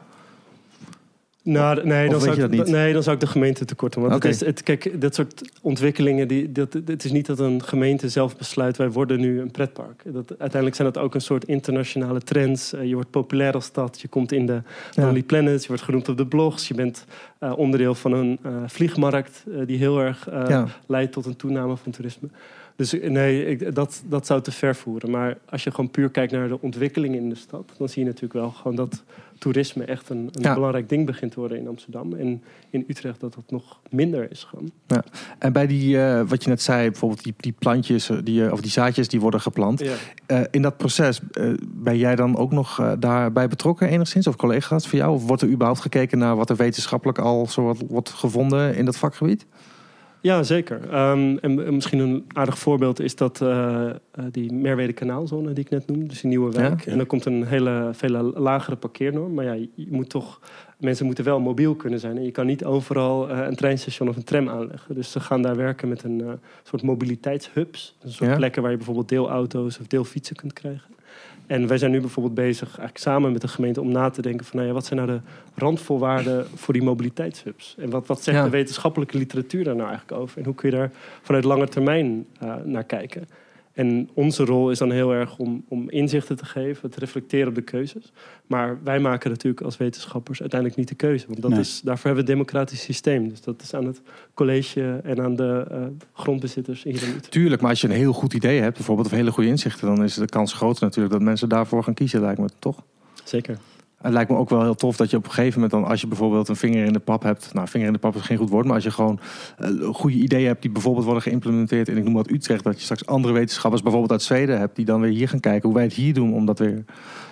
Nou, nee, dan zou ik, nee, dan zou ik de gemeente tekort doen. Want het is, het, kijk, dat soort ontwikkelingen, die, dat, het is niet dat een gemeente zelf besluit... wij worden nu een pretpark. Dat, uiteindelijk zijn dat ook een soort internationale trends. Eh, je wordt populair als stad, je komt in de Ja. Lonely Planet... je wordt genoemd op de blogs, je bent eh, onderdeel van een eh, vliegmarkt... die heel erg Ja. leidt tot een toename van toerisme. Dus eh, nee, ik, dat, dat zou te ver voeren. Maar als je gewoon puur kijkt naar de ontwikkelingen in de stad... dan zie je natuurlijk wel gewoon dat toerisme echt een, een Ja. belangrijk ding begint te worden in Amsterdam. En in Utrecht dat dat nog minder is gewoon. En bij die, eh, wat je net zei, bijvoorbeeld die, die plantjes, eh, die, of die zaadjes die worden geplant. Ja. In dat proces, ben jij dan ook nog daarbij betrokken enigszins? Of collega's voor jou? Of wordt er überhaupt gekeken naar wat er wetenschappelijk al zo wat wordt gevonden in dat vakgebied? Ja, zeker. Ehm, en, en misschien een aardig voorbeeld is dat eh, eh, die Merwede Kanaalzone die ik net noemde, dus die nieuwe wijk. Ja. En dan komt een hele veel lagere parkeernorm. Maar ja, je moet toch, mensen moeten wel mobiel kunnen zijn. En je kan niet overal eh, een treinstation of een tram aanleggen. Dus ze gaan daar werken met een eh, soort mobiliteitshubs. Een soort Ja. plekken waar je bijvoorbeeld deelauto's of deelfietsen kunt krijgen. En wij zijn nu bijvoorbeeld bezig, eigenlijk samen met de gemeente, om na te denken van nou ja, wat zijn nou de randvoorwaarden voor die mobiliteitshubs? En wat, wat zegt Ja. de wetenschappelijke literatuur daar nou eigenlijk over? En hoe kun je daar vanuit lange termijn eh, naar kijken? En onze rol is dan heel erg om, om inzichten te geven, te reflecteren op de keuzes. Maar wij maken natuurlijk als wetenschappers uiteindelijk niet de keuze. Want dat Nee. is, daarvoor hebben we het democratisch systeem. Dus dat is aan het college en aan de eh, grondbezitters hier in. Tuurlijk, maar als je een heel goed idee hebt, bijvoorbeeld, of hele goede inzichten, dan is de kans groter natuurlijk dat mensen daarvoor gaan kiezen, lijkt me toch? Zeker. Het lijkt me ook wel heel tof dat je op een gegeven moment dan, als je bijvoorbeeld een vinger in de pap hebt, nou, vinger in de pap is geen goed woord, maar als je gewoon eh, goede ideeën hebt die bijvoorbeeld worden geïmplementeerd in, ik noem wat Utrecht, dat je straks andere wetenschappers bijvoorbeeld uit Zweden hebt, die dan weer hier gaan kijken hoe wij het hier doen, om dat weer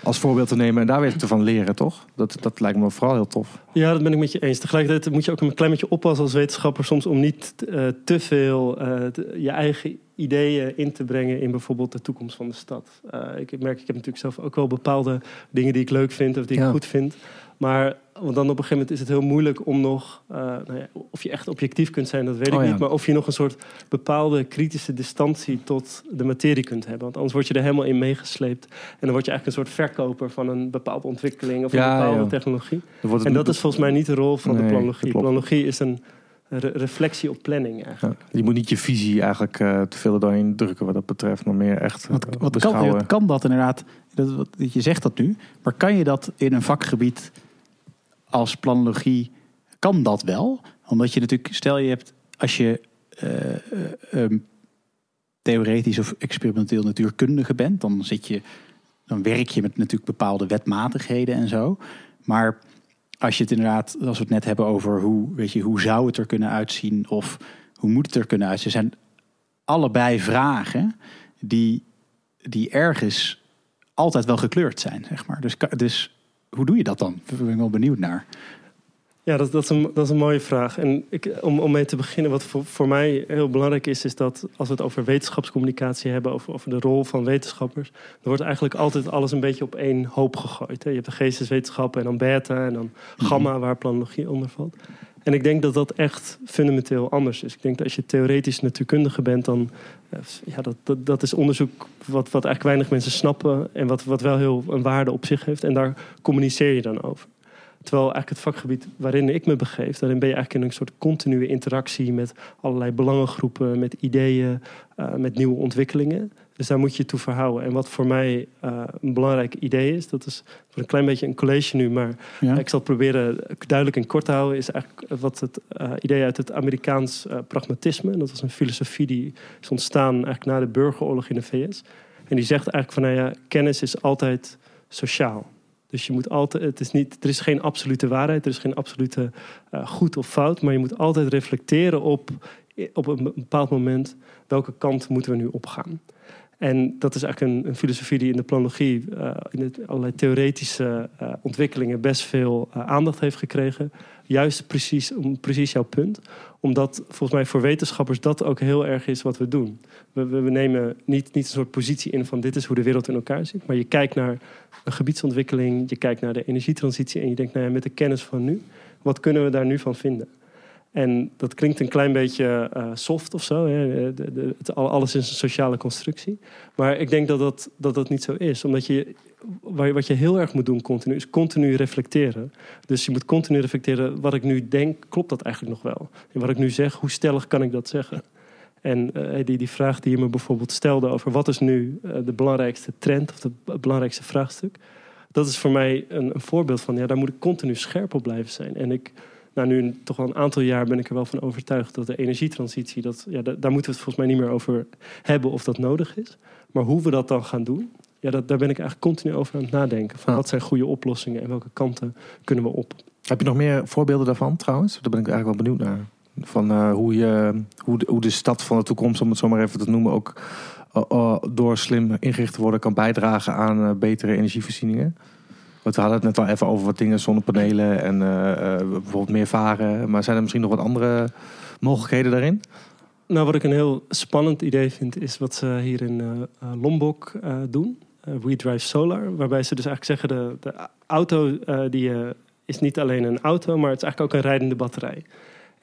als voorbeeld te nemen en daar weer te van leren, toch? Dat, dat lijkt me vooral heel tof. Ja, dat ben ik met je eens. Tegelijkertijd moet je ook een klein beetje oppassen als wetenschapper soms om niet eh, te veel eh, te- je eigen ideeën in te brengen in bijvoorbeeld de toekomst van de stad. Eh, ik merk, ik heb natuurlijk zelf ook wel bepaalde dingen die ik leuk vind of die Ja. ik goed vind. Maar want dan op een gegeven moment is het heel moeilijk om nog, eh, nou ja, of je echt objectief kunt zijn, dat weet ik Oh ja. niet. Maar of je nog een soort bepaalde kritische distantie tot de materie kunt hebben. Want anders word je er helemaal in meegesleept. En dan word je eigenlijk een soort verkoper van een bepaalde ontwikkeling of een bepaalde ja. technologie. En dat is volgens mij niet de rol van Nee, de planologie. Planologie is een re- reflectie op planning eigenlijk. Ja, je moet niet je visie eigenlijk eh, te veel doorheen drukken wat dat betreft, maar meer echt Wat, eh, wat kan, wat kan dat inderdaad? Dat, wat- je zegt dat nu, maar kan je dat in een vakgebied als planologie? Kan dat wel? Omdat je natuurlijk, stel je hebt, als je eh, eh, ehm, theoretisch of experimenteel natuurkundige bent, dan zit je, dan werk je met natuurlijk bepaalde wetmatigheden en zo. Maar als je het inderdaad, als we het net hebben over hoe, weet je, hoe zou het er kunnen uitzien of hoe moet het er kunnen uitzien, zijn allebei vragen die, die ergens altijd wel gekleurd zijn, zeg maar. Dus, dus hoe doe je dat dan? Daar ben ik wel benieuwd naar. Ja, dat, dat, is een, dat is een mooie vraag. En ik, om, om mee te beginnen, wat voor, voor mij heel belangrijk is, is dat als we het over wetenschapscommunicatie hebben, over, over de rol van wetenschappers, dan wordt eigenlijk altijd alles een beetje op één hoop gegooid. Hè. Je hebt de geesteswetenschappen en dan beta en dan gamma, waar planologie onder valt. En ik denk dat dat echt fundamenteel anders is. Ik denk dat als je theoretisch natuurkundige bent, dan eh, ja, dat, dat, is onderzoek wat, wat eigenlijk weinig mensen snappen en wat, wat wel heel een waarde op zich heeft. En daar communiceer je dan over. Terwijl eigenlijk het vakgebied waarin ik me begeef, daarin ben je eigenlijk in een soort continue interactie met allerlei belangengroepen, met ideeën, uh, met nieuwe ontwikkelingen. Dus daar moet je toe verhouden. En wat voor mij uh, een belangrijk idee is, dat is voor een klein beetje een college nu, maar ja. ik zal het proberen duidelijk en kort te houden, is eigenlijk wat het uh, idee uit het Amerikaans pragmatisme. En dat was een filosofie die is ontstaan eigenlijk na de burgeroorlog in de VS. En die zegt eigenlijk van, nou ja, kennis is altijd sociaal. Dus je moet altijd, het is niet, er is geen absolute waarheid, er is geen absolute goed of fout, maar je moet altijd reflecteren op, op een bepaald moment welke kant moeten we nu opgaan. En dat is eigenlijk een, een filosofie die in de planologie, uh, in het, allerlei theoretische uh, ontwikkelingen, best veel aandacht heeft gekregen. Juist precies, om precies jouw punt. Omdat volgens mij voor wetenschappers dat ook heel erg is wat we doen. We, we, we, nemen niet, niet een soort positie in van dit is hoe de wereld in elkaar zit. Maar je kijkt naar een gebiedsontwikkeling, je kijkt naar de energietransitie en je denkt, nou ja, met de kennis van nu, wat kunnen we daar nu van vinden? En dat klinkt een klein beetje uh, soft of zo. Hè? De, de, het, alles is een sociale constructie. Maar ik denk dat dat, dat dat niet zo is. Omdat je, wat je heel erg moet doen continu, is continu reflecteren. Dus je moet continu reflecteren, wat ik nu denk, klopt dat eigenlijk nog wel? En wat ik nu zeg, hoe stellig kan ik dat zeggen? En uh, die, die vraag die je me bijvoorbeeld stelde over wat is nu uh, de belangrijkste trend of het belangrijkste vraagstuk. Dat is voor mij een, een, voorbeeld van, ja, daar moet ik continu scherp op blijven zijn. En ik, nou nu toch al een aantal jaar ben ik er wel van overtuigd dat de energietransitie, dat, ja, daar moeten we het volgens mij niet meer over hebben of dat nodig is. Maar hoe we dat dan gaan doen, ja, dat, daar ben ik eigenlijk continu over aan het nadenken. Van Wat zijn goede oplossingen en welke kanten kunnen we op? Heb je nog meer voorbeelden daarvan trouwens? Daar ben ik eigenlijk wel benieuwd naar. Van uh, hoe, je, hoe, de, hoe de stad van de toekomst, om het zo maar even te noemen, ook uh, uh, door slim ingericht te worden kan bijdragen aan betere energievoorzieningen. We hadden het net al even over wat dingen, zonnepanelen en bijvoorbeeld meer varen. Maar zijn er misschien nog wat andere mogelijkheden daarin? Nou, wat ik een heel spannend idee vind, is wat ze hier in Lombok doen. We Drive Solar. Waarbij ze dus eigenlijk zeggen, de, de auto die, is niet alleen een auto, maar het is eigenlijk ook een rijdende batterij.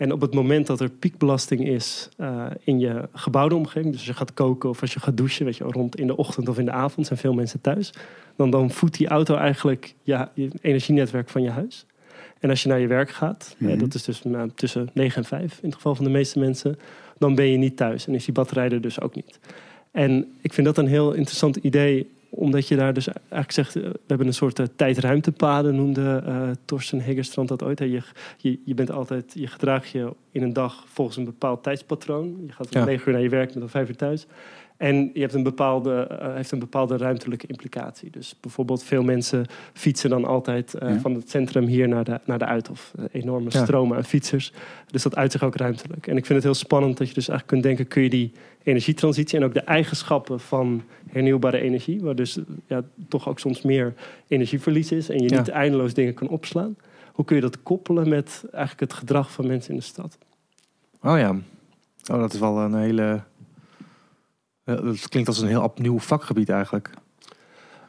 En op het moment dat er piekbelasting is uh, in je gebouwde omgeving, dus als je gaat koken of als je gaat douchen, weet je, rond in de ochtend of in de avond zijn veel mensen thuis, dan, dan voedt die auto eigenlijk ja, je energienetwerk van je huis. En als je naar je werk gaat, mm -hmm. dat is dus nou, tussen 9 en 5 in het geval van de meeste mensen, dan ben je niet thuis en is die batterij er dus ook niet. En ik vind dat een heel interessant idee omdat je daar dus eigenlijk zegt, eh, we hebben een soort uh, tijdruimtepaden, noemde uh, Torsten Hegerstrand dat ooit. Je, je, je, bent altijd, je gedraagt je in een dag volgens een bepaald tijdspatroon. Je gaat om negen uur naar je werk, met om vijf uur thuis. En je hebt een bepaalde, uh, heeft een bepaalde ruimtelijke implicatie. Dus bijvoorbeeld veel mensen fietsen dan altijd uh, ja. van het centrum hier naar de, naar de Uithof. Uh, enorme ja. stromen aan fietsers. Dus dat uit zich ook ruimtelijk. En ik vind het heel spannend dat je dus eigenlijk kunt denken... kun je die energietransitie en ook de eigenschappen van hernieuwbare energie... waar dus ja, toch ook soms meer energieverlies is... en je niet eindeloos dingen kan opslaan. Hoe kun je dat koppelen met eigenlijk het gedrag van mensen in de stad? Oh ja, oh, dat is wel een hele dat klinkt als een heel opnieuw vakgebied eigenlijk.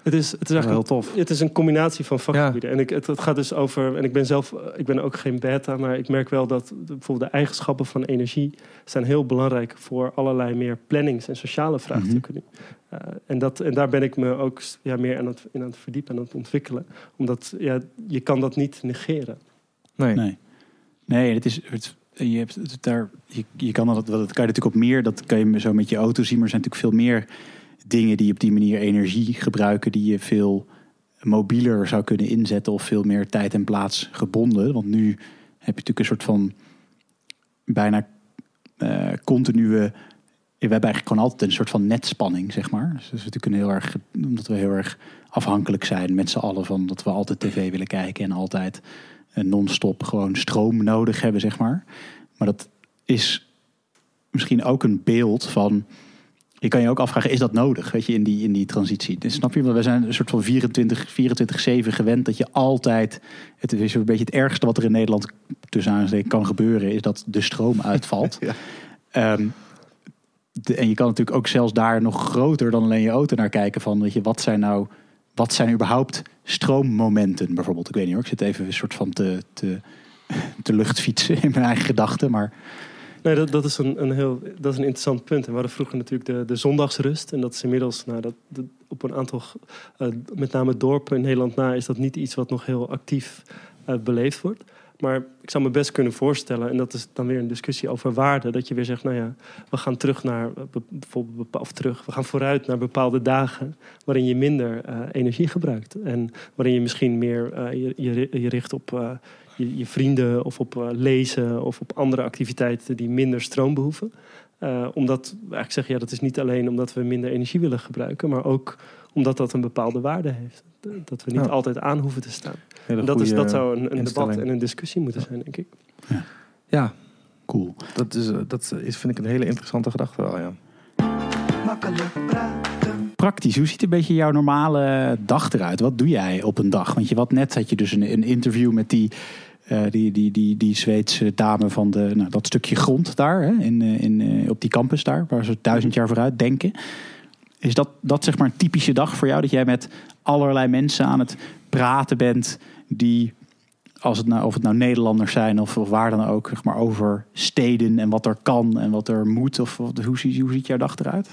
Het is, het is eigenlijk heel tof. Het is een combinatie van vakgebieden. Ja. En ik, het, het, gaat dus over. En ik ben zelf, ik ben ook geen beta, maar ik merk wel dat bijvoorbeeld de eigenschappen van energie zijn heel belangrijk voor allerlei meer plannings- en sociale vraagstukken. Mm -hmm. uh, en, dat, en daar ben ik me ook ja, meer aan het, in aan het verdiepen en aan het ontwikkelen. Omdat ja, je kan dat niet negeren. Nee. Nee, nee het is. Het, je, hebt daar, je, je kan dat, dat kan je natuurlijk op meer, dat kan je zo met je auto zien, maar er zijn natuurlijk veel meer dingen die op die manier energie gebruiken, die je veel mobieler zou kunnen inzetten of veel meer tijd en plaats gebonden. Want nu heb je natuurlijk een soort van bijna uh, continue. We hebben eigenlijk gewoon altijd een soort van netspanning, zeg maar. Dus dat is natuurlijk een heel erg, omdat we heel erg afhankelijk zijn met z'n allen van dat we altijd tv willen kijken en altijd non-stop gewoon stroom nodig hebben, zeg maar. Maar dat is misschien ook een beeld van. Je kan je ook afvragen, is dat nodig, weet je, in die, in die transitie? Dus snap je? Want we zijn een soort van 24, 24-7 gewend dat je altijd... Het is een beetje het ergste wat er in Nederland tussen aanstekens kan gebeuren... is dat de stroom uitvalt. [laughs] ja. um, de, en je kan natuurlijk ook zelfs daar nog groter dan alleen je auto naar kijken van... Weet je, wat zijn nou wat zijn überhaupt stroommomenten bijvoorbeeld? Ik weet niet hoor, ik zit even een soort van te, te, te luchtfietsen in mijn eigen gedachten, maar... Nee, dat, dat, is een, een heel, dat is een interessant punt. En we hadden vroeger natuurlijk de, de zondagsrust. En dat is inmiddels, nou, dat, op een aantal, uh, met name dorpen in Nederland na, is dat niet iets wat nog heel actief beleefd wordt. Maar ik zou me best kunnen voorstellen, en dat is dan weer een discussie over waarde, dat je weer zegt, nou ja, we gaan terug naar bijvoorbeeld of terug, we gaan vooruit naar bepaalde dagen waarin je minder energie gebruikt. En waarin je misschien meer je, je, je, richt op je, vrienden of op lezen of op andere activiteiten die minder stroom behoeven. Omdat, eigenlijk zeg ja, dat is niet alleen omdat we minder energie willen gebruiken, maar ook omdat dat een bepaalde waarde heeft. Dat we niet altijd aan hoeven te staan. Dat, is, dat zou een, een debat en een discussie moeten zijn, denk ik. Ja, ja. cool. Dat, is, dat is, vind ik een hele interessante gedachte wel, ja. Makkelijk praten. Praktisch, hoe ziet een beetje jouw normale dag eruit? Wat doe jij op een dag? Want je wat net had je dus een, een interview met die uh, die, die, die, die Zweedse dame van de, nou, dat stukje grond daar, hè, in, eh, in, uh, op die campus daar, waar ze duizend jaar vooruit denken. Is dat, dat zeg maar een typische dag voor jou? Dat jij met allerlei mensen aan het praten bent die, als het nou, of het nou Nederlanders zijn of, of waar dan ook, zeg maar over steden en wat er kan en wat er moet? Of, hoe, ziet, hoe ziet jouw dag eruit?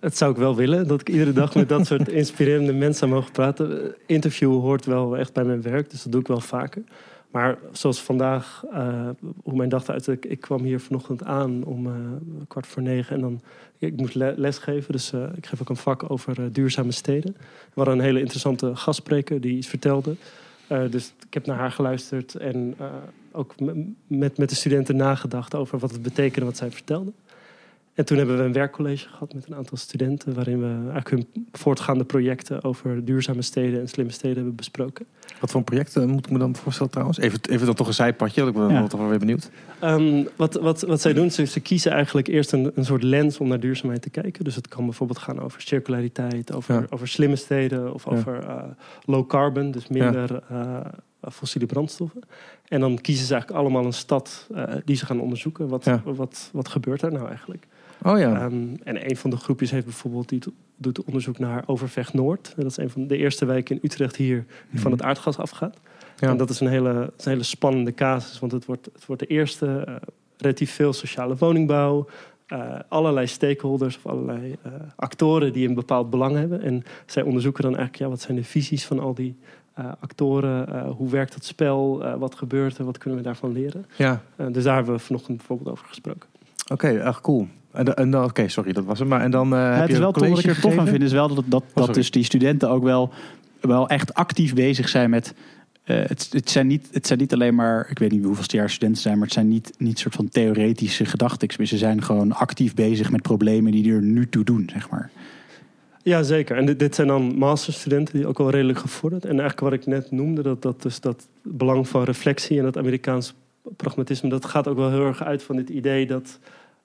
Het zou ik wel willen, dat ik iedere dag met dat soort [laughs] inspirerende mensen mogen praten. Interview hoort wel echt bij mijn werk, dus dat doe ik wel vaker. Maar zoals vandaag, uh, hoe mijn dag eruit... Ik, ik kwam hier vanochtend aan om uh, kwart voor negen. En dan, ik moest lesgeven, dus uh, ik geef ook een vak over duurzame steden. We hadden een hele interessante gastspreker die iets vertelde. dus ik heb naar haar geluisterd en ook met, met de studenten nagedacht... over wat het betekende wat zij vertelde. En toen hebben we een werkcollege gehad met een aantal studenten, waarin we eigenlijk hun voortgaande projecten over duurzame steden en slimme steden hebben besproken. Wat voor projecten moet ik me dan voorstellen trouwens? Even, even dan toch een zijpadje, ik ben ja. wel weer benieuwd. Um, wat, wat, wat zij doen, ze, ze kiezen eigenlijk eerst een, een soort lens om naar duurzaamheid te kijken. Dus het kan bijvoorbeeld gaan over circulariteit, over, over slimme steden of over uh, low carbon, dus minder uh, fossiele brandstoffen. En dan kiezen ze eigenlijk allemaal een stad uh, die ze gaan onderzoeken. Wat, wat, wat gebeurt er nou eigenlijk? Oh ja. Um, en een van de groepjes heeft bijvoorbeeld die doet onderzoek naar Overvecht Noord. Dat is een van de eerste wijken in Utrecht hier die van het mhm. aardgas afgaat. Ja. En dat is een hele, een hele spannende casus, want het wordt, het wordt de eerste uh, relatief veel sociale woningbouw. Uh, allerlei stakeholders of allerlei uh, actoren die een bepaald belang hebben. En zij onderzoeken dan eigenlijk, ja, wat zijn de visies van al die actoren? hoe werkt het spel? wat gebeurt er? Wat kunnen we daarvan leren? Ja. dus daar hebben we vanochtend bijvoorbeeld over gesproken. Oké, echt cool. En, en Oké, sorry, dat was hem. Maar en dan uh, heb het is wel wat ik er tof aan vind, is wel dat, dat, oh, dat dus die studenten ook wel, wel echt actief bezig zijn met. Uh, het, het, zijn niet, het zijn niet alleen maar, ik weet niet hoeveelste jaar studenten zijn, maar het zijn niet, niet soort van theoretische gedachten. Ze zijn gewoon actief bezig met problemen die er nu toe doen, zeg maar. Ja, zeker. En dit, dit zijn dan masterstudenten die ook wel redelijk gevorderd. En eigenlijk wat ik net noemde, dat, dat, dus dat belang van reflectie en dat Amerikaans pragmatisme, dat gaat ook wel heel erg uit van dit idee dat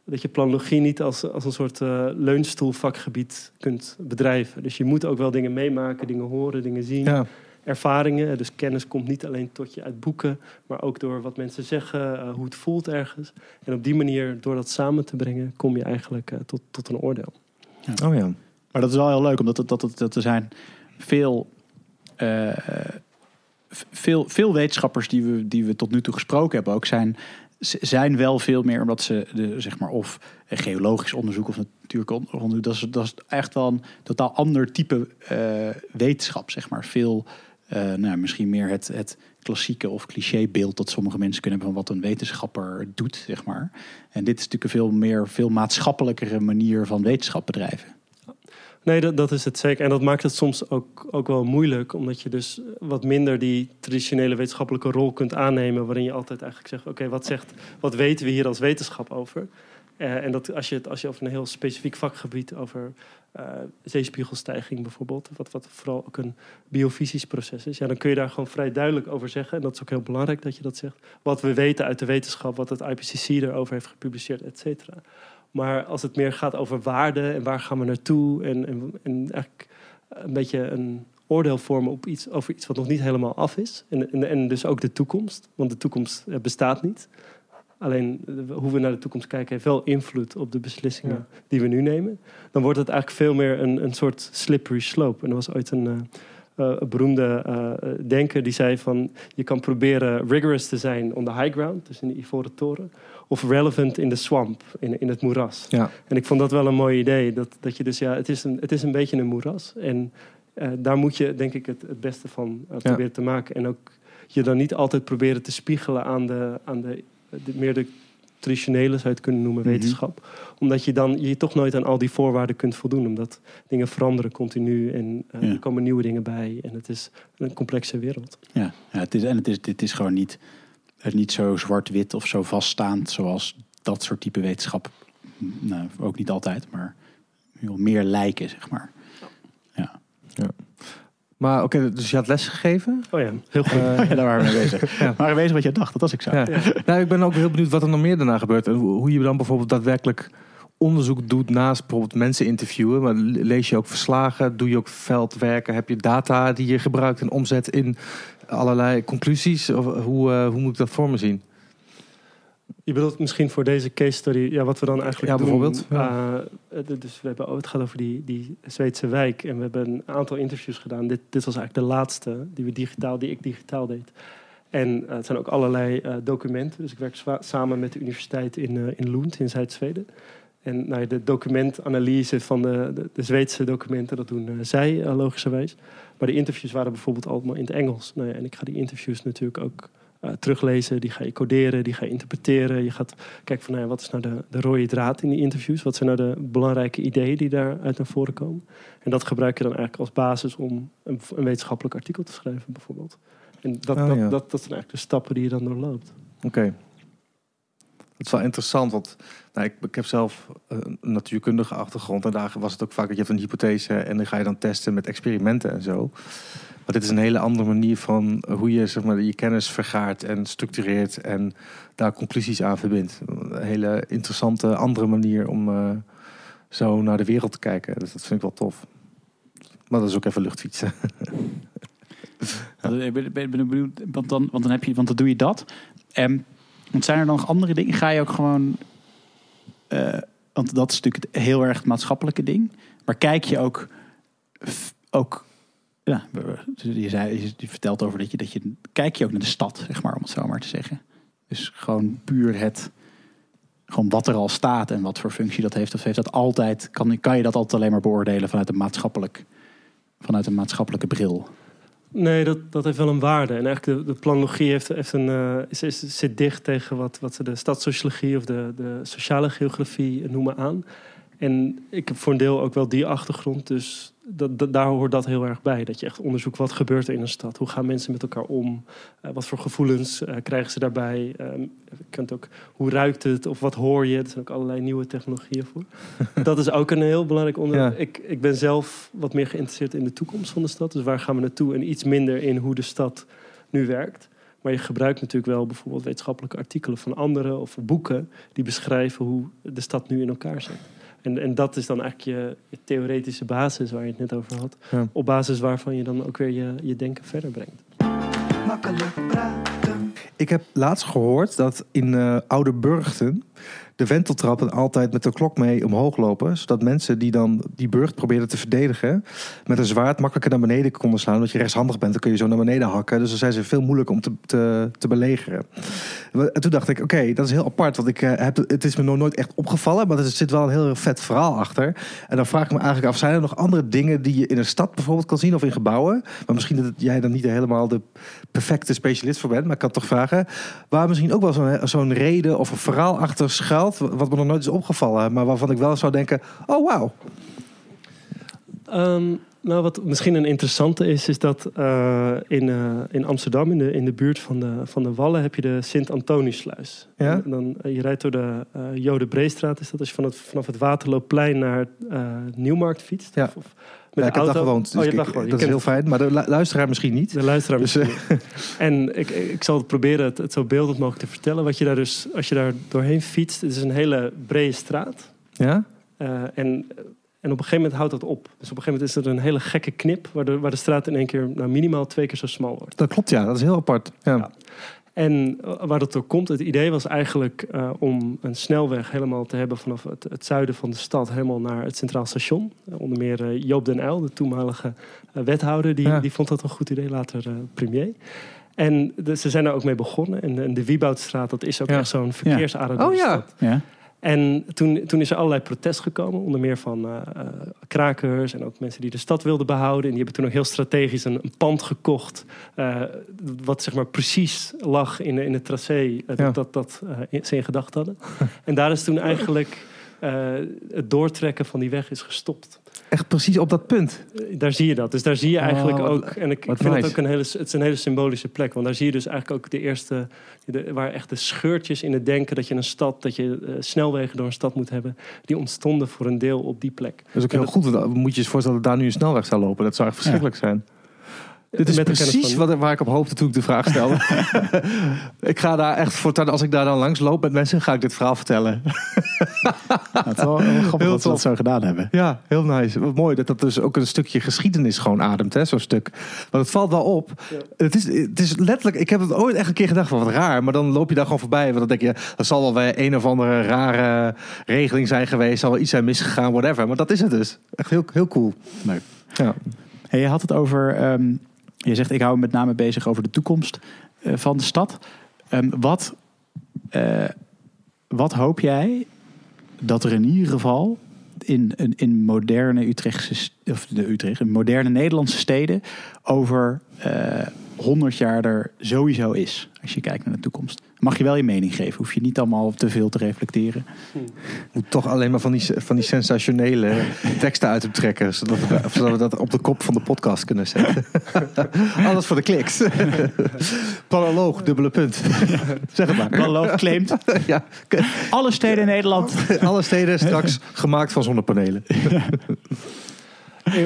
dat je planologie niet als, als een soort uh, leunstoelvakgebied kunt bedrijven. Dus je moet ook wel dingen meemaken, dingen horen, dingen zien. Ja. Ervaringen, dus kennis komt niet alleen tot je uit boeken, maar ook door wat mensen zeggen, uh, hoe het voelt ergens. En op die manier, door dat samen te brengen, kom je eigenlijk uh, tot, tot een oordeel. Ja. Oh ja. Maar dat is wel heel leuk, omdat het, dat, dat, dat er zijn veel veel, veel wetenschappers die we, die we tot nu toe gesproken hebben ook zijn zijn wel veel meer omdat ze de, zeg maar of geologisch onderzoek of natuurlijk onderzoek dat is, dat is echt wel een totaal ander type uh, wetenschap zeg maar. Veel uh, nou, misschien meer het, het klassieke of clichébeeld dat sommige mensen kunnen hebben van wat een wetenschapper doet zeg maar. En dit is natuurlijk een veel meer veel maatschappelijkere manier van wetenschap bedrijven Nee, dat, dat is het zeker. En dat maakt het soms ook, ook wel moeilijk, omdat je dus wat minder die traditionele wetenschappelijke rol kunt aannemen, waarin je altijd eigenlijk zegt: oké, wat zegt, wat weten we hier als wetenschap over? Uh, en dat als je, als je over een heel specifiek vakgebied, over uh, zeespiegelstijging bijvoorbeeld, wat, wat vooral ook een biofysisch proces is, ja, dan kun je daar gewoon vrij duidelijk over zeggen. En dat is ook heel belangrijk dat je dat zegt. Wat we weten uit de wetenschap, wat het IPCC erover heeft gepubliceerd, et cetera. Maar als het meer gaat over waarde en waar gaan we naartoe en, en, en eigenlijk een beetje een oordeel vormen op iets, over iets wat nog niet helemaal af is. En, en, en dus ook de toekomst, want de toekomst eh, bestaat niet. Alleen eh, hoe we naar de toekomst kijken heeft wel invloed op de beslissingen die we nu nemen. Dan wordt het eigenlijk veel meer een, een soort slippery slope. En er was ooit een, uh, een beroemde uh, denker die zei van... je kan proberen rigorous te zijn on the high ground, dus in de Ivoren Toren of relevant in de swamp, in, in het moeras. Ja. En ik vond dat wel een mooi idee. Dat, dat je dus, ja, het is een, het is een beetje een moeras. En uh, daar moet je, denk ik, het, het beste van uh, proberen ja. te maken. En ook je dan niet altijd proberen te spiegelen aan de, aan de, de meer de traditionele, zou je het kunnen noemen, Mhm. wetenschap. Omdat je dan je toch nooit aan al die voorwaarden kunt voldoen. Omdat dingen veranderen continu en eh, Ja. er komen nieuwe dingen bij. En het is een complexe wereld. Ja, ja het is, en het is, dit is gewoon niet, niet zo zwart-wit of zo vaststaand zoals dat soort type wetenschap. Nou, ook niet altijd, maar veel meer lijken, zeg maar. Ja. Maar oké, dus je had les gegeven? Oh ja, heel goed. Eh, ja, daar waren we mee bezig. [laughs] Ja. We waren bezig wat je dacht, dat was ik zo. Ja. Nou, ik ben ook heel benieuwd wat er nog meer daarna gebeurt. En hoe je dan bijvoorbeeld daadwerkelijk onderzoek doet naast bijvoorbeeld mensen interviewen. Maar lees je ook verslagen? Doe je ook veldwerken? Heb je data die je gebruikt en omzet in allerlei conclusies? Of hoe, eh, hoe moet ik dat voor me zien? Je bedoelt misschien voor deze case study, ja, wat we dan eigenlijk Ja, doen. bijvoorbeeld, eh, dus we hebben, oh, het gaat over die, die Zweedse wijk. En we hebben een aantal interviews gedaan. Dit, dit was eigenlijk de laatste die, we digitaal, die ik digitaal deed. En eh, het zijn ook allerlei eh, documenten. Dus ik werk samen met de universiteit in, in Lund in Zuid-Zweden. En nou, de documentanalyse van de, de, de Zweedse documenten, dat doen zij logischerwijs. Maar de interviews waren bijvoorbeeld allemaal in het Engels. Nou ja, en ik ga die interviews natuurlijk ook eh, teruglezen. Die ga je coderen, die ga je interpreteren. Je gaat kijken van nou ja, wat is nou de, de rode draad in die interviews? Wat zijn nou de belangrijke ideeën die daaruit naar voren komen? En dat gebruik je dan eigenlijk als basis om een, een wetenschappelijk artikel te schrijven bijvoorbeeld. En dat, Oh, dat, ja. dat, dat zijn eigenlijk de stappen die je dan doorloopt. Oké. Dat is wel interessant, want nou, ik, ik heb zelf eh, een natuurkundige achtergrond. En daar was het ook vaak dat je hebt een hypothese en dan ga je dan testen met experimenten en zo. Maar dit is een hele andere manier van hoe je zeg maar, je kennis vergaart en structureert en daar conclusies aan verbindt. Een hele interessante andere manier om eh, zo naar de wereld te kijken. Dus dat vind ik wel tof. Maar dat is ook even luchtfietsen. [laughs] Want Ik ben, ben, ben benieuwd, want dan, want dan heb je, want dan doe je dat. En want zijn er dan nog andere dingen? Ga je ook gewoon, eh, want dat is natuurlijk heel erg het maatschappelijke ding. Maar kijk je ook, ook, ja, je, zei, vertelt over dat je, dat je, kijk je ook naar de stad, zeg maar, om het zo maar te zeggen. Dus gewoon puur het, gewoon wat er al staat en wat voor functie dat heeft. Of heeft dat altijd, kan, kan je dat altijd alleen maar beoordelen vanuit een maatschappelijk, vanuit een maatschappelijke bril? Nee, dat, dat heeft wel een waarde. En eigenlijk de, de planologie heeft, heeft een, is, zit dicht tegen wat, wat ze de stadssociologie of de, de sociale geografie noemen aan. En ik heb voor een deel ook wel die achtergrond. Dus dat, dat- daar hoort dat heel erg bij. Dat je echt onderzoekt wat gebeurt er in een stad. Hoe gaan mensen met elkaar om? Eh, wat voor gevoelens eh, krijgen ze daarbij? Ehm, je kunt ook, hoe ruikt het? Of wat hoor je? Er zijn ook allerlei nieuwe technologieën voor. [laughs] dat is ook een heel belangrijk onderwerp. Ja. Ik, ik ben zelf wat meer geïnteresseerd in de toekomst van de stad. Dus waar gaan we naartoe? En iets minder in hoe de stad nu werkt. Maar je gebruikt natuurlijk wel bijvoorbeeld wetenschappelijke artikelen van anderen of boeken die beschrijven hoe de stad nu in elkaar zit. En, en dat is dan eigenlijk je, je theoretische basis waar je het net over had. Ja. Op basis waarvan je dan ook weer je, je denken verder brengt. Makkelijk praten. Ik heb laatst gehoord dat in eh Oude Burgten de wenteltrappen altijd met de klok mee omhoog lopen. Zodat mensen die dan die burcht probeerden te verdedigen... met een zwaard makkelijker naar beneden konden slaan. Omdat je rechtshandig bent, dan kun je zo naar beneden hakken. Dus dan zijn ze veel moeilijker om te, te, belegeren. En toen dacht ik, oké, dat is heel apart. Want ik, eh, heb, het is me nog nooit echt opgevallen. Maar er zit wel een heel vet verhaal achter. En dan vraag ik me eigenlijk af, zijn er nog andere dingen... die je in een stad bijvoorbeeld kan zien of in gebouwen? Maar misschien dat jij dan niet helemaal de perfecte specialist voor bent. Maar ik kan toch vragen, waar misschien ook wel zo'n reden of een verhaal achter wat me nog nooit is opgevallen. Maar waarvan ik wel zou denken, oh wauw. Ehm, nou, wat misschien een interessante is, is dat eh, in, eh, in Amsterdam, in de, in de buurt van de, van de Wallen, heb je de Sint-Antoniusluis. Ja? En Dan, eh, je rijdt door de eh Jode Breestraat, is dat als je van het, vanaf het Waterloopplein naar Nieuwmarkt fietst. Ja. Of, of Ja, ik heb daar gewoond. Dus oh, je ik- gewoond. dat Je is heel fijn. Maar de lu- luisteraar misschien niet. De luisteraar Dus, misschien. [laughs] En ik, ik zal het proberen het, het zo beeldend mogelijk te vertellen. Wat je daar dus, als je daar doorheen fietst, het is een hele brede straat. Ja? Eh, en, en op een gegeven moment houdt dat op. Dus op een gegeven moment is er een hele gekke knip... waar de, waar de straat in één keer nou, minimaal twee keer zo smal wordt. Dat klopt, ja. Dat is heel apart. Ja. Ja. En waar dat door komt, het idee was eigenlijk eh, om een snelweg helemaal te hebben vanaf het, het zuiden van de stad helemaal naar het Centraal Station. Eh, onder meer eh, Joop den Uyl, de toenmalige wethouder, die, Ja. die vond dat een goed idee, later premier. En de- ze zijn daar ook mee begonnen. En, de- en de Wieboudstraat, dat is ook Ja. echt zo'n verkeersader Oh ja. stad. Ja. En toen, toen is er allerlei protest gekomen, onder meer van uh, krakers en ook mensen die de stad wilden behouden. En die hebben toen ook heel strategisch een, een pand gekocht, uh, wat zeg maar precies lag in, in het tracé ja. dat, dat ze in gedachten hadden. [laughs] en daar is toen eigenlijk het doortrekken van die weg is gestopt echt precies op dat punt. Daar zie je dat. Dus daar zie je eigenlijk oh, ook. En ik, ik vind het ook een hele, het is een hele symbolische plek. Want daar zie je dus eigenlijk ook de eerste. De, waar echt de scheurtjes in het denken dat je een stad, dat je uh, snelwegen door een stad moet hebben. Die ontstonden voor een deel op die plek. Dat is ook heel goed. Want moet je je voorstellen dat daar nu een snelweg zou lopen. Dat zou echt verschrikkelijk ja. zijn. Dit is precies wat, waar ik op hoopte toen ik de vraag stelde. [laughs] ik ga daar echt voor, als ik daar dan langs loop met mensen, ga ik dit verhaal vertellen. [laughs] het is wel grappig dat ze dat zo gedaan hebben. Ja, heel nice. Wat mooi dat dat dus ook een stukje geschiedenis gewoon ademt, hè, zo'n stuk. Want het valt wel op. Het, is, het is letterlijk, ik heb het ooit echt een keer gedacht van wat raar, maar dan loop je daar gewoon voorbij. Want dan denk je, dat zal wel weer een of andere rare regeling zijn geweest, zal wel iets zijn misgegaan, whatever. Maar dat is het dus. Echt heel, heel cool. Leuk. Ja. Hey, je had het over um, je zegt, ik hou me met name bezig over de toekomst uh, van de stad. Um, wat, uh, wat hoop jij dat er in ieder geval in, in, in moderne Utrechtse, of de Utrecht, in moderne Nederlandse steden over uh, 100 jaar er sowieso is, als je kijkt naar de toekomst? mag je wel je mening geven. Hoef je niet allemaal te veel te reflecteren. Moet toch alleen maar van die, van die sensationele teksten uit hem trekken. Zodat we, zodat we dat op de kop van de podcast kunnen zetten. [laughs] Alles voor de kliks. [laughs] Paraloog, dubbele punt. [laughs] zeg het maar. Paraloog claimt. ja. Alle steden in Nederland. Alle steden straks gemaakt van zonnepanelen.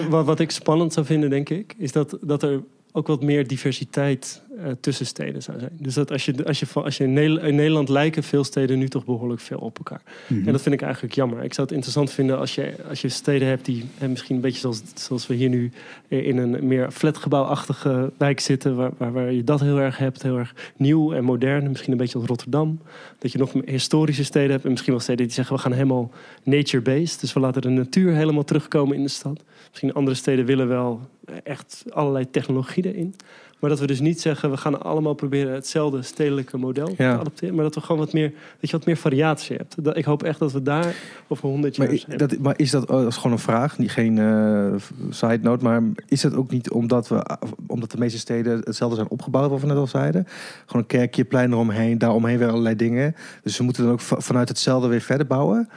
Wat, wat ik spannend zou vinden, denk ik, is dat, dat er ook wat meer diversiteit uh, tussen steden zou zijn. Dus dat als je, als je, als je in, Nederland, lijken veel steden nu toch behoorlijk veel op elkaar. Mhm. En dat vind ik eigenlijk jammer. Ik zou het interessant vinden als je, als je steden hebt die hè, misschien een beetje zoals, zoals we hier nu in een meer flatgebouwachtige wijk zitten, waar, waar, waar, je dat heel erg hebt, heel erg nieuw en modern. Misschien een beetje als Rotterdam. Dat je nog historische steden hebt en misschien wel steden die zeggen we gaan helemaal nature-based. Dus we laten de natuur helemaal terugkomen in de stad. Misschien andere steden willen wel echt allerlei technologie erin. Maar dat we dus niet zeggen, we gaan allemaal proberen hetzelfde stedelijke model te adopteren. Maar dat we gewoon wat meer, dat je wat meer variatie hebt. Dat, ik hoop echt dat we daar over honderd jaar maar, dat, maar is dat, dat is gewoon een vraag, niet geen uh, side note. Maar is het ook niet omdat, we, omdat de meeste steden hetzelfde zijn opgebouwd, wat we net al zeiden? Gewoon een kerkje, plein eromheen, daaromheen weer allerlei dingen. Dus we moeten dan ook vanuit hetzelfde weer verder bouwen?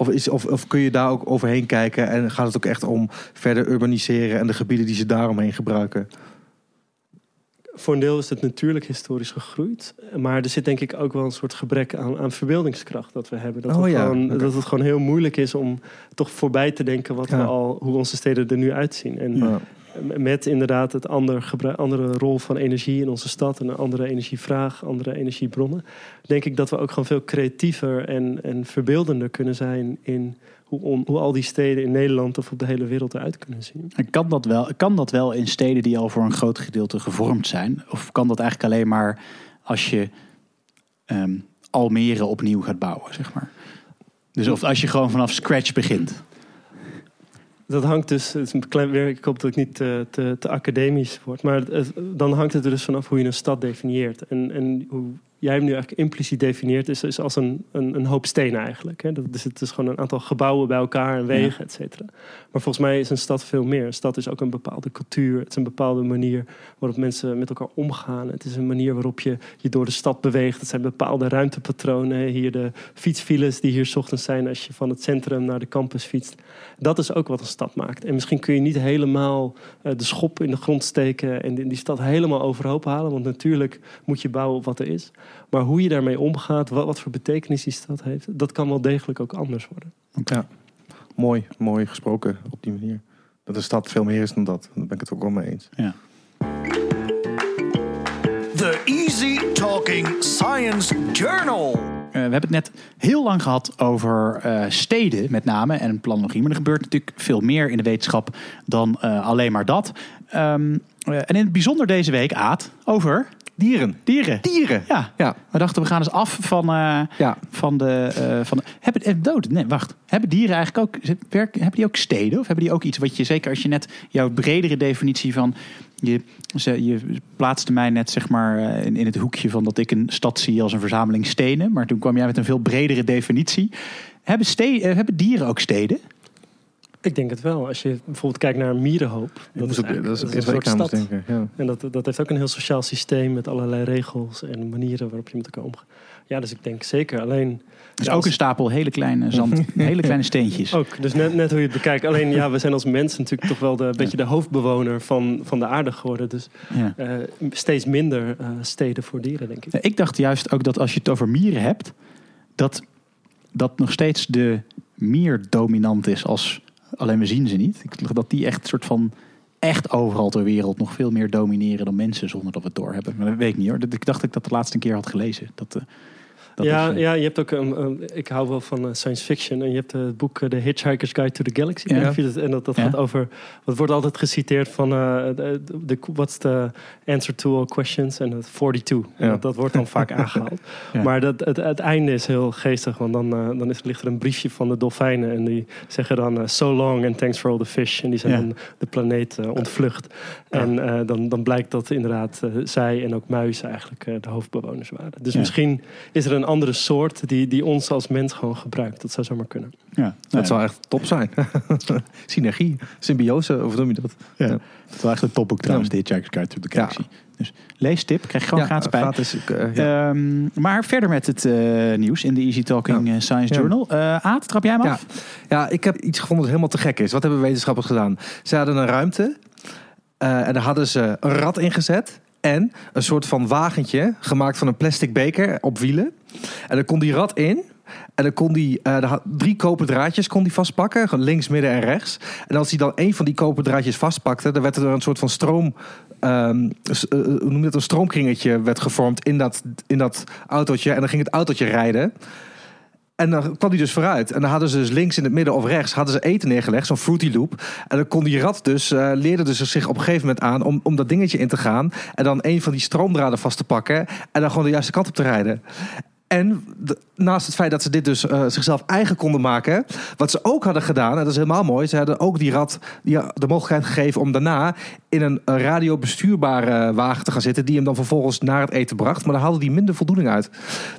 Of, is, of, of, kun je daar ook overheen kijken en gaat het ook echt om verder urbaniseren en de gebieden die ze daaromheen gebruiken? Voor een deel is het natuurlijk historisch gegroeid. Maar er zit denk ik ook wel een soort gebrek aan, aan verbeeldingskracht dat we hebben. Dat, oh, ja. gewoon, dat het gewoon heel moeilijk is om toch voorbij te denken wat we al, hoe onze steden er nu uitzien. En ja met inderdaad het andere, andere rol van energie in onze stad en een andere energievraag, andere energiebronnen, denk ik dat we ook gewoon veel creatiever en, en verbeeldender kunnen zijn in hoe, hoe al die steden in Nederland of op de hele wereld eruit kunnen zien. En kan dat, wel, kan dat wel in steden die al voor een groot gedeelte gevormd zijn? Of kan dat eigenlijk alleen maar als je um, Almere opnieuw gaat bouwen, zeg maar? Dus of als je gewoon vanaf scratch begint dat hangt dus, het is een klein, ik hoop dat ik niet te, te, academisch word, maar dan hangt het er dus vanaf hoe je een stad definieert. En, en hoe jij hem nu eigenlijk impliciet definieert, is, is als een, een, een hoop stenen eigenlijk. Hè? Dat is, het is gewoon een aantal gebouwen bij elkaar en wegen, ja. et cetera. Maar volgens mij is een stad veel meer. Een stad is ook een bepaalde cultuur. Het is een bepaalde manier waarop mensen met elkaar omgaan. Het is een manier waarop je je door de stad beweegt. Het zijn bepaalde ruimtepatronen. Hier de fietsfiles die hier ochtends zijn als je van het centrum naar de campus fietst. Dat is ook wat een stad maakt. En misschien kun je niet helemaal uh, de schop in de grond steken en die, die stad helemaal overhoop halen. Want natuurlijk moet je bouwen op wat er is. Maar hoe je daarmee omgaat, wat, wat voor betekenis die stad heeft, dat kan wel degelijk ook anders worden. Ja, mooi, mooi gesproken op die manier. Dat de stad veel meer is dan dat. Daar ben ik het ook wel mee eens. Ja. The Easy Talking Science Journal. Uh, we hebben het net heel lang gehad over uh, steden met name en planologie. Maar er gebeurt natuurlijk veel meer in de wetenschap dan uh, alleen maar dat. Um, en in het bijzonder deze week, Aad, over Dieren. Dieren. Dieren. Ja. ja. We dachten, we gaan eens af van, uh, ja. van de... Uh, van de hebben, eh, dood. Nee, wacht. Hebben dieren eigenlijk ook... Werk, hebben die ook steden? Of hebben die ook iets wat je... Zeker als je net jouw bredere definitie van je, ze, je plaatste mij net zeg maar eh, in, in het hoekje van dat ik een stad zie als een verzameling stenen. Maar toen kwam jij met een veel bredere definitie. Hebben, ste- eh, hebben dieren ook steden? Ik denk het wel. Als je bijvoorbeeld kijkt naar een mierenhoop. Dat is ook, dat is een soort stad. denken. Ja. En dat, dat heeft ook een heel sociaal systeem met allerlei regels en manieren waarop je met elkaar omgaat. Ja, dus ik denk zeker. Alleen. Dus ja, ook als- een stapel hele kleine zand, [laughs] hele kleine steentjes. Ook, dus net, net hoe je het bekijkt. Alleen ja, we zijn als mensen natuurlijk toch wel de, een beetje de hoofdbewoner van, van de aarde geworden. Dus Ja. eh, steeds minder eh, steden voor dieren, denk ik. Ja, Ik dacht juist ook dat als je het over mieren hebt, dat dat nog steeds de mier dominant is als alleen we zien ze niet. Ik dacht dat die echt soort van echt overal ter wereld nog veel meer domineren dan mensen zonder dat we het doorhebben. Maar dat weet ik niet hoor. Ik dacht dat ik dat de laatste keer had gelezen. Dat, eh, dat ja, is, ja, je hebt ook een, een- ik hou wel van eh, science fiction. En je hebt eh, het boek eh, The Hitchhiker's Guide to the Galaxy. Ja. en dat, dat Ja. gaat over. Het wordt altijd geciteerd van. de, de, what's the answer to all questions? En het 42. En Ja. dat, dat wordt dan vaak [laughs] aangehaald. Maar dat, het, het einde is heel geestig. Want dan, dan is, ligt er een briefje van de dolfijnen. En die zeggen dan. so long and thanks for all the fish. En die zijn dan de planeet ontvlucht. En dan, dan blijkt dat inderdaad zij en ook muizen eigenlijk de hoofdbewoners waren. Dus misschien is er een andere soort die, die ons als mens gewoon gebruikt. Dat zou zomaar kunnen. ja, Dat zou echt top zijn. [laughs] Synergie, symbiose, of noem je dat? ja. ja. Het is wel echt een topboek trouwens, de Hitchhiker's Guide to the Galaxy. Dus leestip, krijg je gewoon gratis bij. gratis, ik, eh, ja. Ehm, maar verder met het eh, nieuws in de Easy Talking eh, Science Ja. Journal. Eh Aad, trap jij hem Ja. af? Ja, ik heb iets gevonden dat helemaal te gek is. Wat hebben wetenschappers gedaan? Ze hadden een ruimte eh, en daar hadden ze een rat ingezet. En een soort van wagentje gemaakt van een plastic beker op wielen. En dan kon die rat in. En dan kon die, eh, had- drie koper draadjes kon die vastpakken. Links, midden en rechts. En als hij dan een van die koper draadjes vastpakte... dan werd er een soort van stroom... ehm, s- eh, hoe noem je dat? Een stroomkringetje werd gevormd in dat, in dat autootje. En dan ging het autootje rijden. En dan kwam hij dus vooruit. En dan hadden ze dus links in het midden of rechts hadden ze eten neergelegd, zo'n fruity loop. En dan kon die rat dus, eh, leerde dus zich op een gegeven moment aan om, om dat dingetje in te gaan. En dan een van die stroomdraden vast te pakken. En dan gewoon de juiste kant op te rijden. En naast het feit dat ze dit dus eh, zichzelf eigen konden maken, wat ze ook hadden gedaan, en dat is helemaal mooi, ze hadden ook die rat die, de mogelijkheid gegeven om daarna in een eh, radiobestuurbare wagen te gaan zitten, die hem dan vervolgens naar het eten bracht. Maar daar haalde die minder voldoening uit.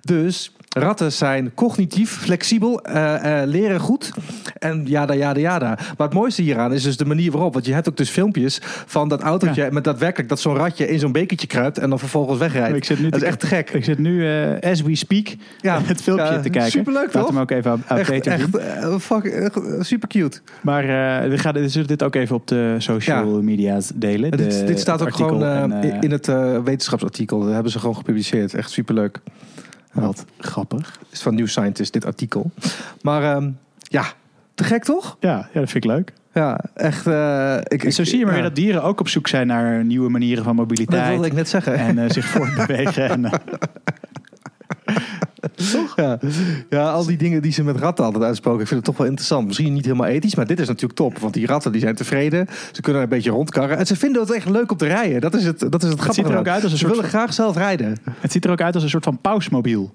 Dus ratten zijn cognitief, flexibel, eh, eh, leren goed en jada, jada, jada. Maar het mooiste hieraan is dus de manier waarop, want je hebt ook dus filmpjes van dat autootje met daadwerkelijk dat zo'n ratje in zo'n bekertje kruipt en dan vervolgens wegrijdt. Ik zit nu dat is echt te gek. Ik zit nu, eh, as we speak, Ja, [laughs] het filmpje ja, te kijken. superleuk, Laat toch? hem ook even aan, Echt, fuck, super cute. Maar we gaan we zullen dit ook even op de social Ja. media's delen. En dit, staat ook gewoon en, in het wetenschapsartikel. Dat hebben ze gewoon gepubliceerd. Echt superleuk. Wat grappig. Is van New Scientist, dit artikel. Maar ehm, ja, te gek toch? Ja, ja, dat vind ik leuk. Ja, echt. eh, ik, zo zie je maar ja. weer dat dieren ook op zoek zijn naar nieuwe manieren van Dat mobiliteit. wilde ik net zeggen. En eh, zich voortbewegen. en, [laughs] eh, Toch? Ja. ja, al die dingen die ze met ratten altijd uitsproken, ik vind het toch wel interessant. Misschien niet helemaal ethisch, maar dit is natuurlijk top. Want die ratten die zijn tevreden. Ze kunnen een beetje rondkarren. En ze vinden het echt leuk om te rijden. Dat is het, dat is het grappige. ziet er ook uit als een Ze soort willen van- graag zelf rijden. het ziet er ook uit als een soort van pausmobiel.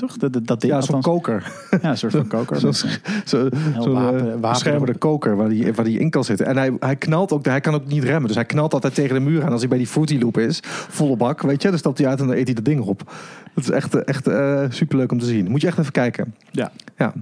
Toch? Dat, dat, dat ding. Ja, zo'n koker. [laughs] Ja, een soort van koker. [laughs] Zo'n zo, wapen- eh, wapen koker waar die, waar die in kan zitten. En hij, hij knalt ook, hij kan ook niet remmen. Dus hij knalt altijd tegen de muur aan als hij bij die Fruity Loop is. Volle bak, weet je. Dan stapt hij uit en dan eet hij dat ding op. Dat is echt, eh, echt eh, superleuk om te zien. Moet je echt even kijken. Ja. ja.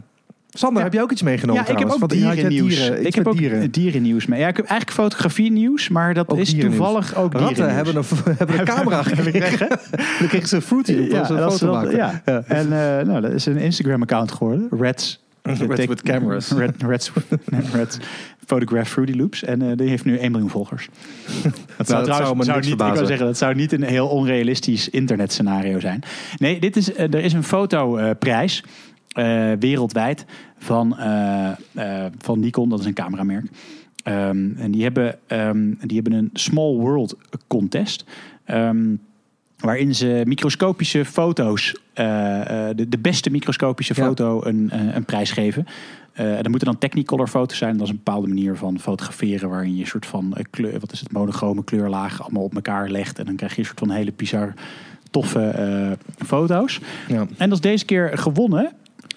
Sander, Ja. heb jij ook iets meegenomen ja, ik heb ook Want je dierennieuws. dieren, ik heb ook dieren. dierennieuws mee. Ja, ik heb eigenlijk fotografie nieuws, maar dat Ook is toevallig ook Ratten dierennieuws. hebben een, [laughs] hebben een [laughs] camera gekregen. [laughs] Dan kregen ze een Fruity Loop. ja, als ze een foto maken. ja. Ja. En eh, nou, dat is een Instagram-account geworden. Reds. Reds with cameras. Red, Reds, Reds Photograph Fruity Loops. En eh, die heeft nu 1 miljoen volgers. Dat Nou, dat zou niet, ik zeggen, dat zou niet een heel onrealistisch internetscenario zijn. Nee, dit is, eh, er is een fotoprijs eh, wereldwijd van, eh, eh, van Nikon. Dat is een cameramerk. Ehm, en die hebben, ehm, die hebben een Small World Contest. Ehm, waarin ze microscopische foto's, eh, eh, de, de beste microscopische Ja. foto, een, eh, een prijs geven. Eh dat moeten dan Technicolor foto's zijn. Dat is een bepaalde manier van fotograferen waarin je een soort van eh, kleur, wat is het, monochrome kleurlagen allemaal op elkaar legt. En dan krijg je een soort van hele bizar toffe eh, foto's. Ja. En dat is deze keer gewonnen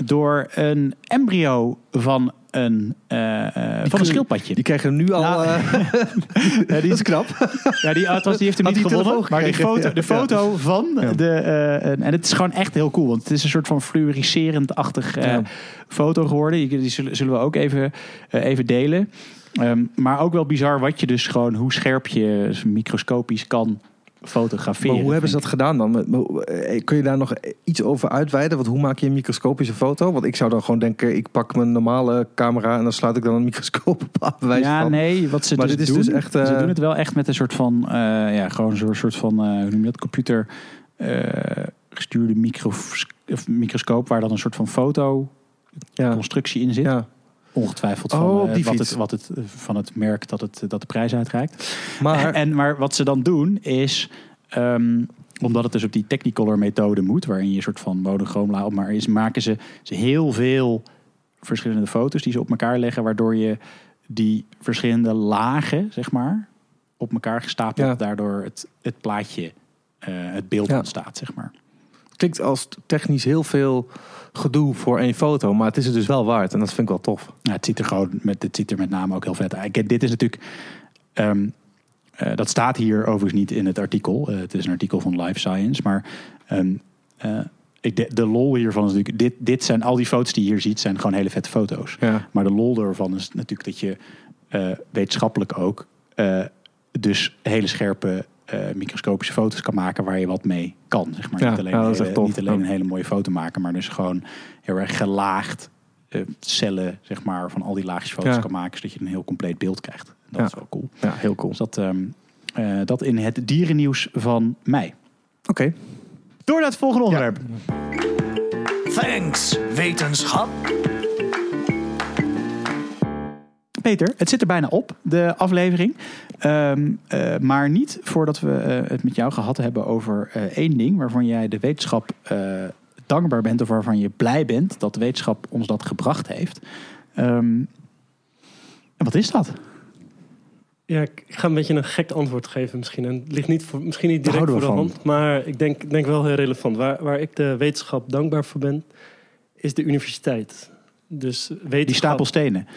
door een embryo van een, uh, van een schildpadje. Die krijgen nu al. Nou, uh, [laughs] ja, die is knap. [laughs] Ja, die, althans, die heeft hem niet gewonnen. Maar die foto, de foto van de. En het is gewoon echt heel cool. Want het is een soort van fluoriserend-achtig foto geworden. Die zullen, zullen we ook even, even delen. Um, maar ook wel bizar wat je dus gewoon, hoe scherp je microscopisch kan fotograferen. Maar hoe hebben ze dat gedaan dan? Eh, kun je daar nog iets over uitweiden? Want hoe maak je een microscopische foto? Want ik zou dan gewoon denken, ik pak mijn normale camera en dan sluit ik dan een microscoop op. [laughs] Ja, nee, wat ze maar dus dit doen, is dus echt, uh... ze doen het wel echt met een soort van, uh, ja, gewoon zo'n soort van, uh, hoe noem je dat, computer gestuurde micro microscoop waar dan een soort van foto ja. constructie in zit. Ja. Ongetwijfeld van, oh, uh, wat, het, wat het, van het merk dat, het, dat de prijs uitreikt. Maar, en, maar wat ze dan doen is, um, omdat het dus op die Technicolor methode moet, waarin je een soort van monochroom op maar is, maken ze, ze heel veel verschillende foto's die ze op elkaar leggen, waardoor je die verschillende lagen, zeg maar, op elkaar gestapeld, ja. daardoor het, het plaatje, uh, het beeld ja. ontstaat, zeg maar. Klinkt als technisch heel veel gedoe voor één foto. Maar het is het dus wel waard. En dat vind ik wel tof. Ja, het ziet er gewoon met, het ziet er met name ook heel vet uit. Dit is natuurlijk. Ehm, eh, dat staat hier overigens niet in het artikel. Uh, het is een artikel van Life Science. Maar um, uh, ik de, de, lol hiervan is natuurlijk. Dit, dit zijn al die foto's die je hier ziet, zijn gewoon hele vette foto's. Ja. Maar de lol ervan is natuurlijk dat je wetenschappelijk ook. dus hele scherpe microscopische foto's kan maken waar je wat mee kan. Zeg maar. niet alleen, ja, hele, niet alleen een hele mooie foto maken, maar dus gewoon heel erg gelaagd uh, cellen zeg maar, van al die laagjes foto's kan maken, zodat je een heel compleet beeld krijgt. Dat is wel cool. Ja, heel cool. Dus dat, um, uh, dat in het dierennieuws van mei. Oké. Okay. Door naar het volgende onderwerp. Thanks, wetenschap. Peter, het zit er bijna op, de aflevering. Um, uh, maar niet voordat we uh, het met jou gehad hebben over uh, één ding waarvan jij de wetenschap dankbaar bent of waarvan je blij bent dat de wetenschap ons dat gebracht heeft. Um, en wat is dat? Ja, ik ga een beetje een gek antwoord geven misschien. En het ligt niet voor, misschien niet direct voor de hand, maar ik denk, denk wel heel relevant. Waar, waar ik de wetenschap dankbaar voor ben, is de universiteit. Dus wetenschap, die stapel stenen.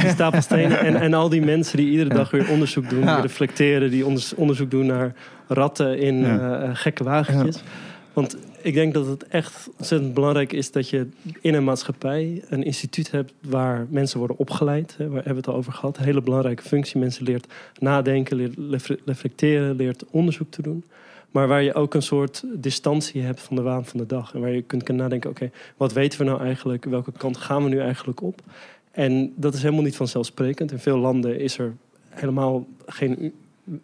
Die stapel stenen en, en al die mensen die iedere dag weer onderzoek doen, die reflecteren, die onderzoek doen naar ratten in ja. uh, gekke wagentjes. Want ik denk dat het echt ontzettend belangrijk is dat je in een maatschappij een instituut hebt waar mensen worden opgeleid. Hè, waar hebben we het al over gehad. Een hele belangrijke functie. Mensen leert nadenken, leert reflecteren, leert onderzoek te doen. Maar waar je ook een soort distantie hebt van de waan van de dag. En waar je kunt nadenken, oké, wat weten we nou eigenlijk? Welke kant gaan we nu eigenlijk op? En dat is helemaal niet vanzelfsprekend. In veel landen is er helemaal geen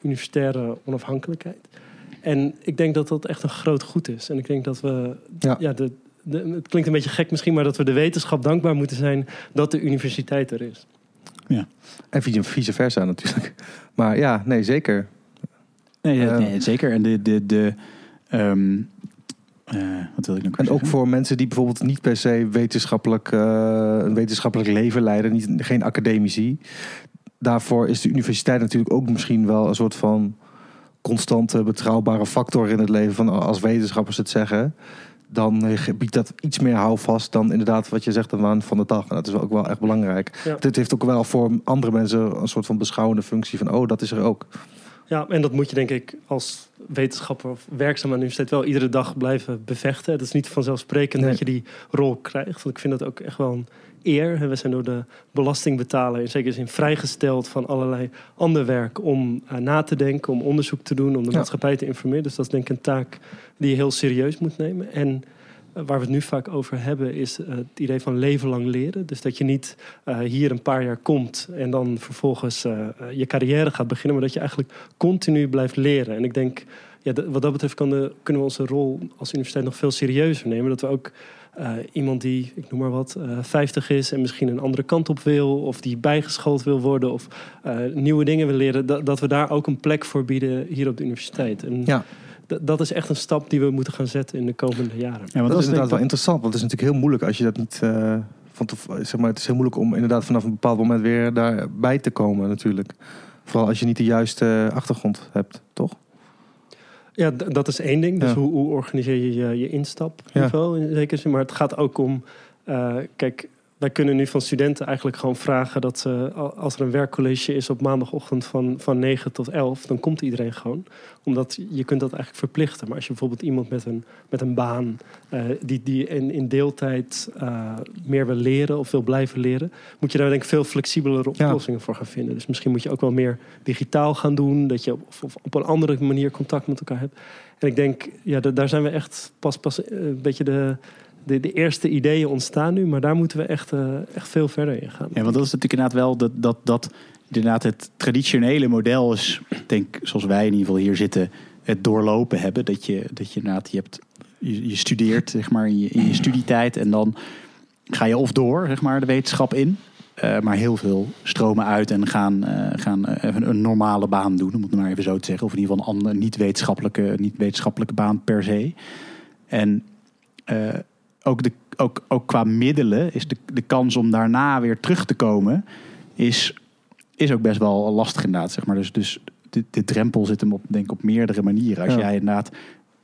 universitaire onafhankelijkheid. En ik denk dat dat echt een groot goed is. En ik denk dat we, ja, de, de, het klinkt een beetje gek misschien, maar dat we de wetenschap dankbaar moeten zijn dat de universiteit er is. Ja. En vice versa natuurlijk. Maar ja, nee, zeker. Nee, nee zeker. En de, de, de um, uh, wat wil ik nog En ook voor mensen die bijvoorbeeld niet per se wetenschappelijk, uh, een wetenschappelijk leven leiden, niet, geen academici. Daarvoor is de universiteit natuurlijk ook misschien wel een soort van constante, betrouwbare factor in het leven. Van als wetenschappers het zeggen, dan biedt dat iets meer houvast dan inderdaad wat je zegt de waan van de dag. En dat is ook wel echt belangrijk. Ja. Dit heeft ook wel voor andere mensen een soort van beschouwende functie van, oh, dat is er ook. Ja, en dat moet je denk ik als wetenschapper of werkzaam aan de universiteit wel iedere dag blijven bevechten. Het is niet vanzelfsprekend dat je die rol krijgt. Want ik vind dat ook echt wel een eer. We zijn door de belastingbetaler in zekere zin vrijgesteld van allerlei ander werk om uh, na te denken, om onderzoek te doen, om de maatschappij te informeren. Dus dat is denk ik een taak die je heel serieus moet nemen. En waar we het nu vaak over hebben, is uh, het idee van leven lang leren. Dus dat je niet uh, hier een paar jaar komt en dan vervolgens uh, je carrière gaat beginnen, maar dat je eigenlijk continu blijft leren. En ik denk, ja, wat dat betreft kunnen we onze rol als universiteit nog veel serieuzer nemen. Dat we ook iemand die, ik noem maar wat, 50 is en misschien een andere kant op wil, of die bijgeschoold wil worden, of nieuwe dingen wil leren, dat, dat we daar ook een plek voor bieden hier op de universiteit. Ja dat is echt een stap die we moeten gaan zetten in de komende jaren. Ja, want dat, is inderdaad wel interessant. Want het is natuurlijk heel moeilijk als je dat niet. Uh, van te, zeg maar, het is heel moeilijk om inderdaad vanaf een bepaald moment weer daarbij te komen, natuurlijk. Vooral als je niet de juiste achtergrond hebt, toch? Ja, dat is één ding. Dus hoe, hoe, organiseer je je, je instapniveau ja. in zekere zin. Maar het gaat ook om kijk, wij kunnen nu van studenten eigenlijk gewoon vragen dat ze, als er een werkcollege is op maandagochtend van, van 9 tot 11, dan komt iedereen gewoon. Omdat je kunt dat eigenlijk verplichten. Maar als je bijvoorbeeld iemand met een, met een baan, uh, die, die in, in deeltijd uh, meer wil leren of wil blijven leren, moet je daar denk ik veel flexibelere oplossingen voor gaan vinden. Dus misschien moet je ook wel meer digitaal gaan doen, dat je op, op een andere manier contact met elkaar hebt. En ik denk, ja, daar zijn we echt pas, pas eh, een beetje de de, de, eerste ideeën ontstaan nu, maar daar moeten we echt, uh, echt veel verder in gaan. Ja, want dat is natuurlijk inderdaad wel dat, dat, dat inderdaad het traditionele model is, denk zoals wij in ieder geval hier zitten, het doorlopen hebben. Dat je, dat je inderdaad, je, hebt, je, studeert zeg maar in je, studietijd en dan ga je of door zeg maar de wetenschap in. Uh, maar heel veel stromen uit en gaan, uh, gaan even een normale baan doen, om het maar even zo te zeggen. Of in ieder geval een andere niet-wetenschappelijke niet wetenschappelijke baan per se. En ook, de, ook, ook qua middelen is de, de kans om daarna weer terug te komen, is, is ook best wel lastig inderdaad. Zeg maar. Dus, dus de, de drempel zit hem op, denk ik, op meerdere manieren. Als jij inderdaad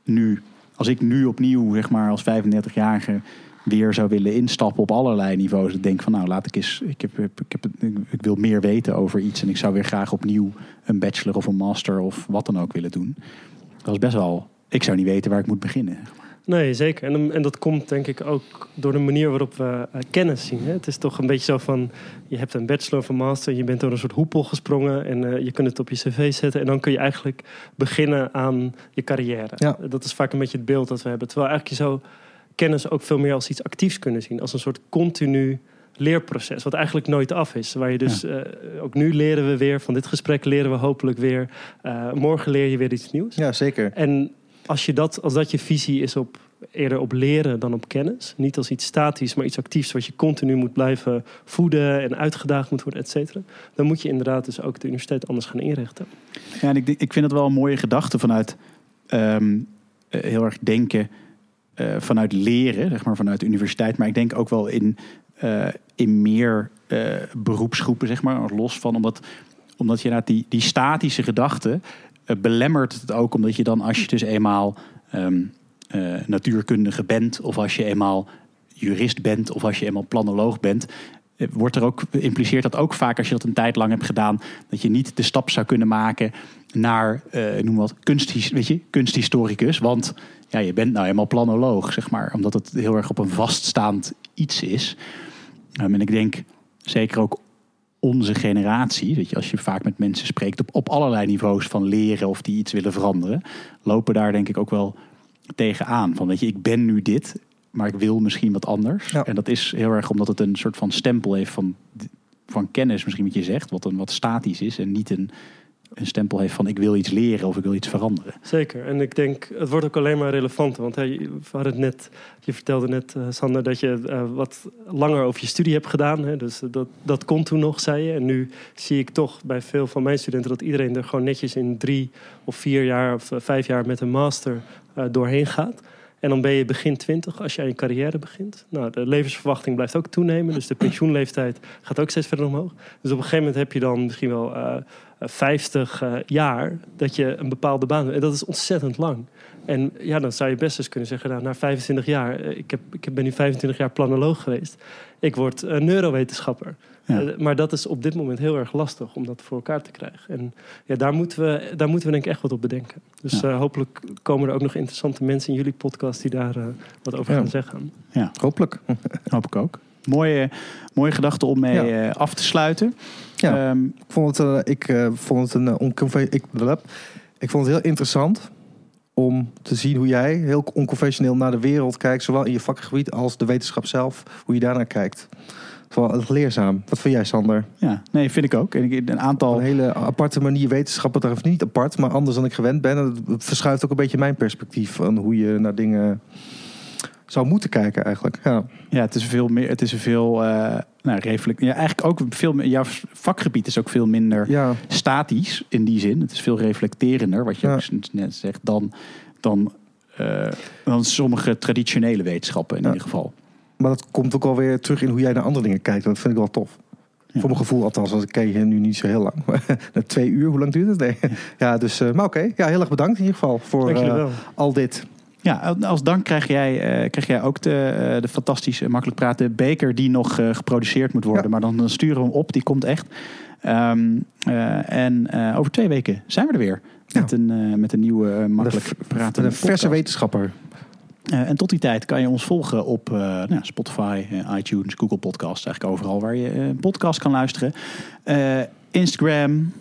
nu, als ik nu opnieuw, zeg maar, als 35-jarige weer zou willen instappen op allerlei niveaus. Ik denk van nou laat ik eens, ik, heb, ik, heb, ik wil meer weten over iets en ik zou weer graag opnieuw een bachelor of een master of wat dan ook willen doen. Dat is best wel, ik zou niet weten waar ik moet beginnen. Nee, zeker. En, en dat komt denk ik ook door de manier waarop we uh, kennis zien. Hè? Het is toch een beetje zo van, je hebt een bachelor of een master... je bent door een soort hoepel gesprongen en uh, je kunt het op je cv zetten... en dan kun je eigenlijk beginnen aan je carrière. Ja. Dat is vaak een beetje het beeld dat we hebben. Terwijl eigenlijk je zou kennis ook veel meer als iets actiefs kunnen zien. Als een soort continu leerproces, wat eigenlijk nooit af is. Waar je dus, ja. uh, ook nu leren we weer, van dit gesprek leren we hopelijk weer. morgen leer je weer iets nieuws. Ja, zeker. En als, je dat, als dat je visie is op eerder op leren dan op kennis. Niet als iets statisch, maar iets actiefs wat je continu moet blijven voeden en uitgedaagd moet worden, et cetera. Dan moet je inderdaad dus ook de universiteit anders gaan inrichten. Ja, en ik, ik vind het wel een mooie gedachte vanuit um, heel erg denken uh, vanuit leren, zeg maar vanuit de universiteit. Maar ik denk ook wel in, uh, in meer beroepsgroepen, zeg maar, los van omdat, omdat je inderdaad die, die statische gedachten belemmert het ook omdat je dan, als je dus eenmaal um, natuurkundige bent, of als je eenmaal jurist bent, of als je eenmaal planoloog bent, uh, wordt er ook, impliceert dat ook vaak als je dat een tijd lang hebt gedaan, dat je niet de stap zou kunnen maken naar, noem wat, weet je, kunsthistoricus. Want ja, je bent nou eenmaal planoloog, zeg maar, omdat het heel erg op een vaststaand iets is. Um, en ik denk zeker ook onze generatie, dat je, als je vaak met mensen spreekt op, op allerlei niveaus van leren of die iets willen veranderen, lopen daar denk ik ook wel tegenaan. Van weet je, ik ben nu dit, maar ik wil misschien wat anders. Ja. En dat is heel erg omdat het een soort van stempel heeft van, van kennis, misschien wat je zegt, wat een wat statisch is en niet een, een stempel heeft van ik wil iets leren of ik wil iets veranderen. Zeker. En ik denk, het wordt ook alleen maar relevant. Want hey, hadden het net, je vertelde net, uh, Sander, dat je uh, wat langer over je studie hebt gedaan. Hè? Dus dat, dat kon toen nog, zei je. En nu zie ik toch bij veel van mijn studenten dat iedereen er gewoon netjes in drie of vier jaar of vijf jaar met een master doorheen gaat. En dan ben je begin 20 als je aan je carrière begint. Nou, de levensverwachting blijft ook toenemen. Dus de pensioenleeftijd gaat ook steeds verder omhoog. Dus op een gegeven moment heb je dan misschien wel 50 uh, jaar dat je een bepaalde baan hebt. En dat is ontzettend lang. En ja, dan zou je best eens kunnen zeggen, nou, na 25 jaar, ik, heb, ik ben nu 25 jaar planoloog geweest. Ik word uh, neurowetenschapper. Ja. Uh, maar dat is op dit moment heel erg lastig om dat voor elkaar te krijgen. En ja, daar moeten we, daar moeten we denk ik echt wat op bedenken. Dus ja. uh, hopelijk komen er ook nog interessante mensen in jullie podcast die daar uh, wat over Ja. gaan zeggen. Ja, Hopelijk. [laughs] hoop ik ook. Mooie, mooie gedachte om mee Ja. eh, af te sluiten. Ja. Ehm, Ik vond het, eh, ik, eh, vond het een uh, onconve- ik, ik vond het heel interessant om te zien hoe jij heel onconventioneel naar de wereld kijkt, zowel in je vakgebied als de wetenschap zelf, hoe je daarnaar kijkt. Vooral leerzaam. Wat vind jij, Sander? ja, nee, vind ik ook. En ik, een aantal. Een hele aparte manier wetenschap betreft. Niet apart, maar anders dan ik gewend ben. En het verschuift ook een beetje mijn perspectief van hoe je naar dingen zou moeten kijken eigenlijk. Ja, Ja, het is veel meer. Het is veel. Uh, nou, reflect, ja, eigenlijk ook veel meer. Jouw vakgebied is ook veel minder ja, statisch in die zin. Het is veel reflecterender, wat je Ja. ook net zegt, dan, dan, uh, dan sommige traditionele wetenschappen in ieder geval. maar dat komt ook alweer terug in hoe jij naar andere dingen kijkt. Dat vind ik wel tof. Ja. Voor mijn gevoel althans, want ik ken je nu niet zo heel lang. [laughs] Twee uur, hoe lang duurt het? Nee. Ja, dus, uh, maar oké. Ja, heel erg bedankt in ieder geval voor uh, al dit. Ja, als dank krijg jij, uh, krijg jij ook de, uh, de fantastische Makkelijk Praten beker die nog uh, geproduceerd moet worden. Maar dan, dan, sturen we hem op, die komt echt. Um, en over twee weken zijn we er weer. Met, een, met een nieuwe Makkelijk Praten een verse wetenschapper. en tot die tijd kan je ons volgen op nou, Spotify, iTunes, Google Podcasts. Eigenlijk overal waar je een podcast kan luisteren. Instagram,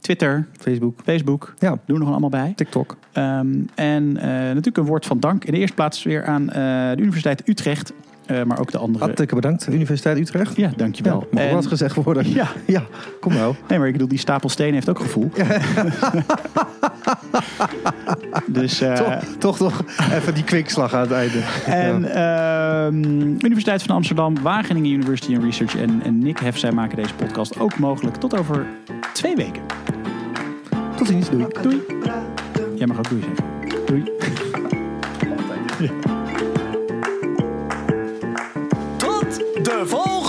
Twitter, Facebook. Facebook. Ja. Doen we nog allemaal bij. TikTok. Um, en uh, natuurlijk een woord van dank in de eerste plaats weer aan uh, de Universiteit Utrecht. Uh, maar ook de andere. Hartelijk bedankt, Universiteit Utrecht. Ja, dankjewel. Ja, mag en... wat gezegd worden. Ja. [laughs] ja, kom nou. Nee, maar ik bedoel, die stapel stenen heeft ook gevoel. [laughs] dus, toch, toch, toch even die kwinkslag aan het einde. En ja. Universiteit van Amsterdam, Wageningen University and Research en, en Nick Hef, zij maken deze podcast ook mogelijk. Tot over twee weken. Tot ziens, doei. Doei. Jij mag ook doei zeggen. Doei. [laughs] de volgende!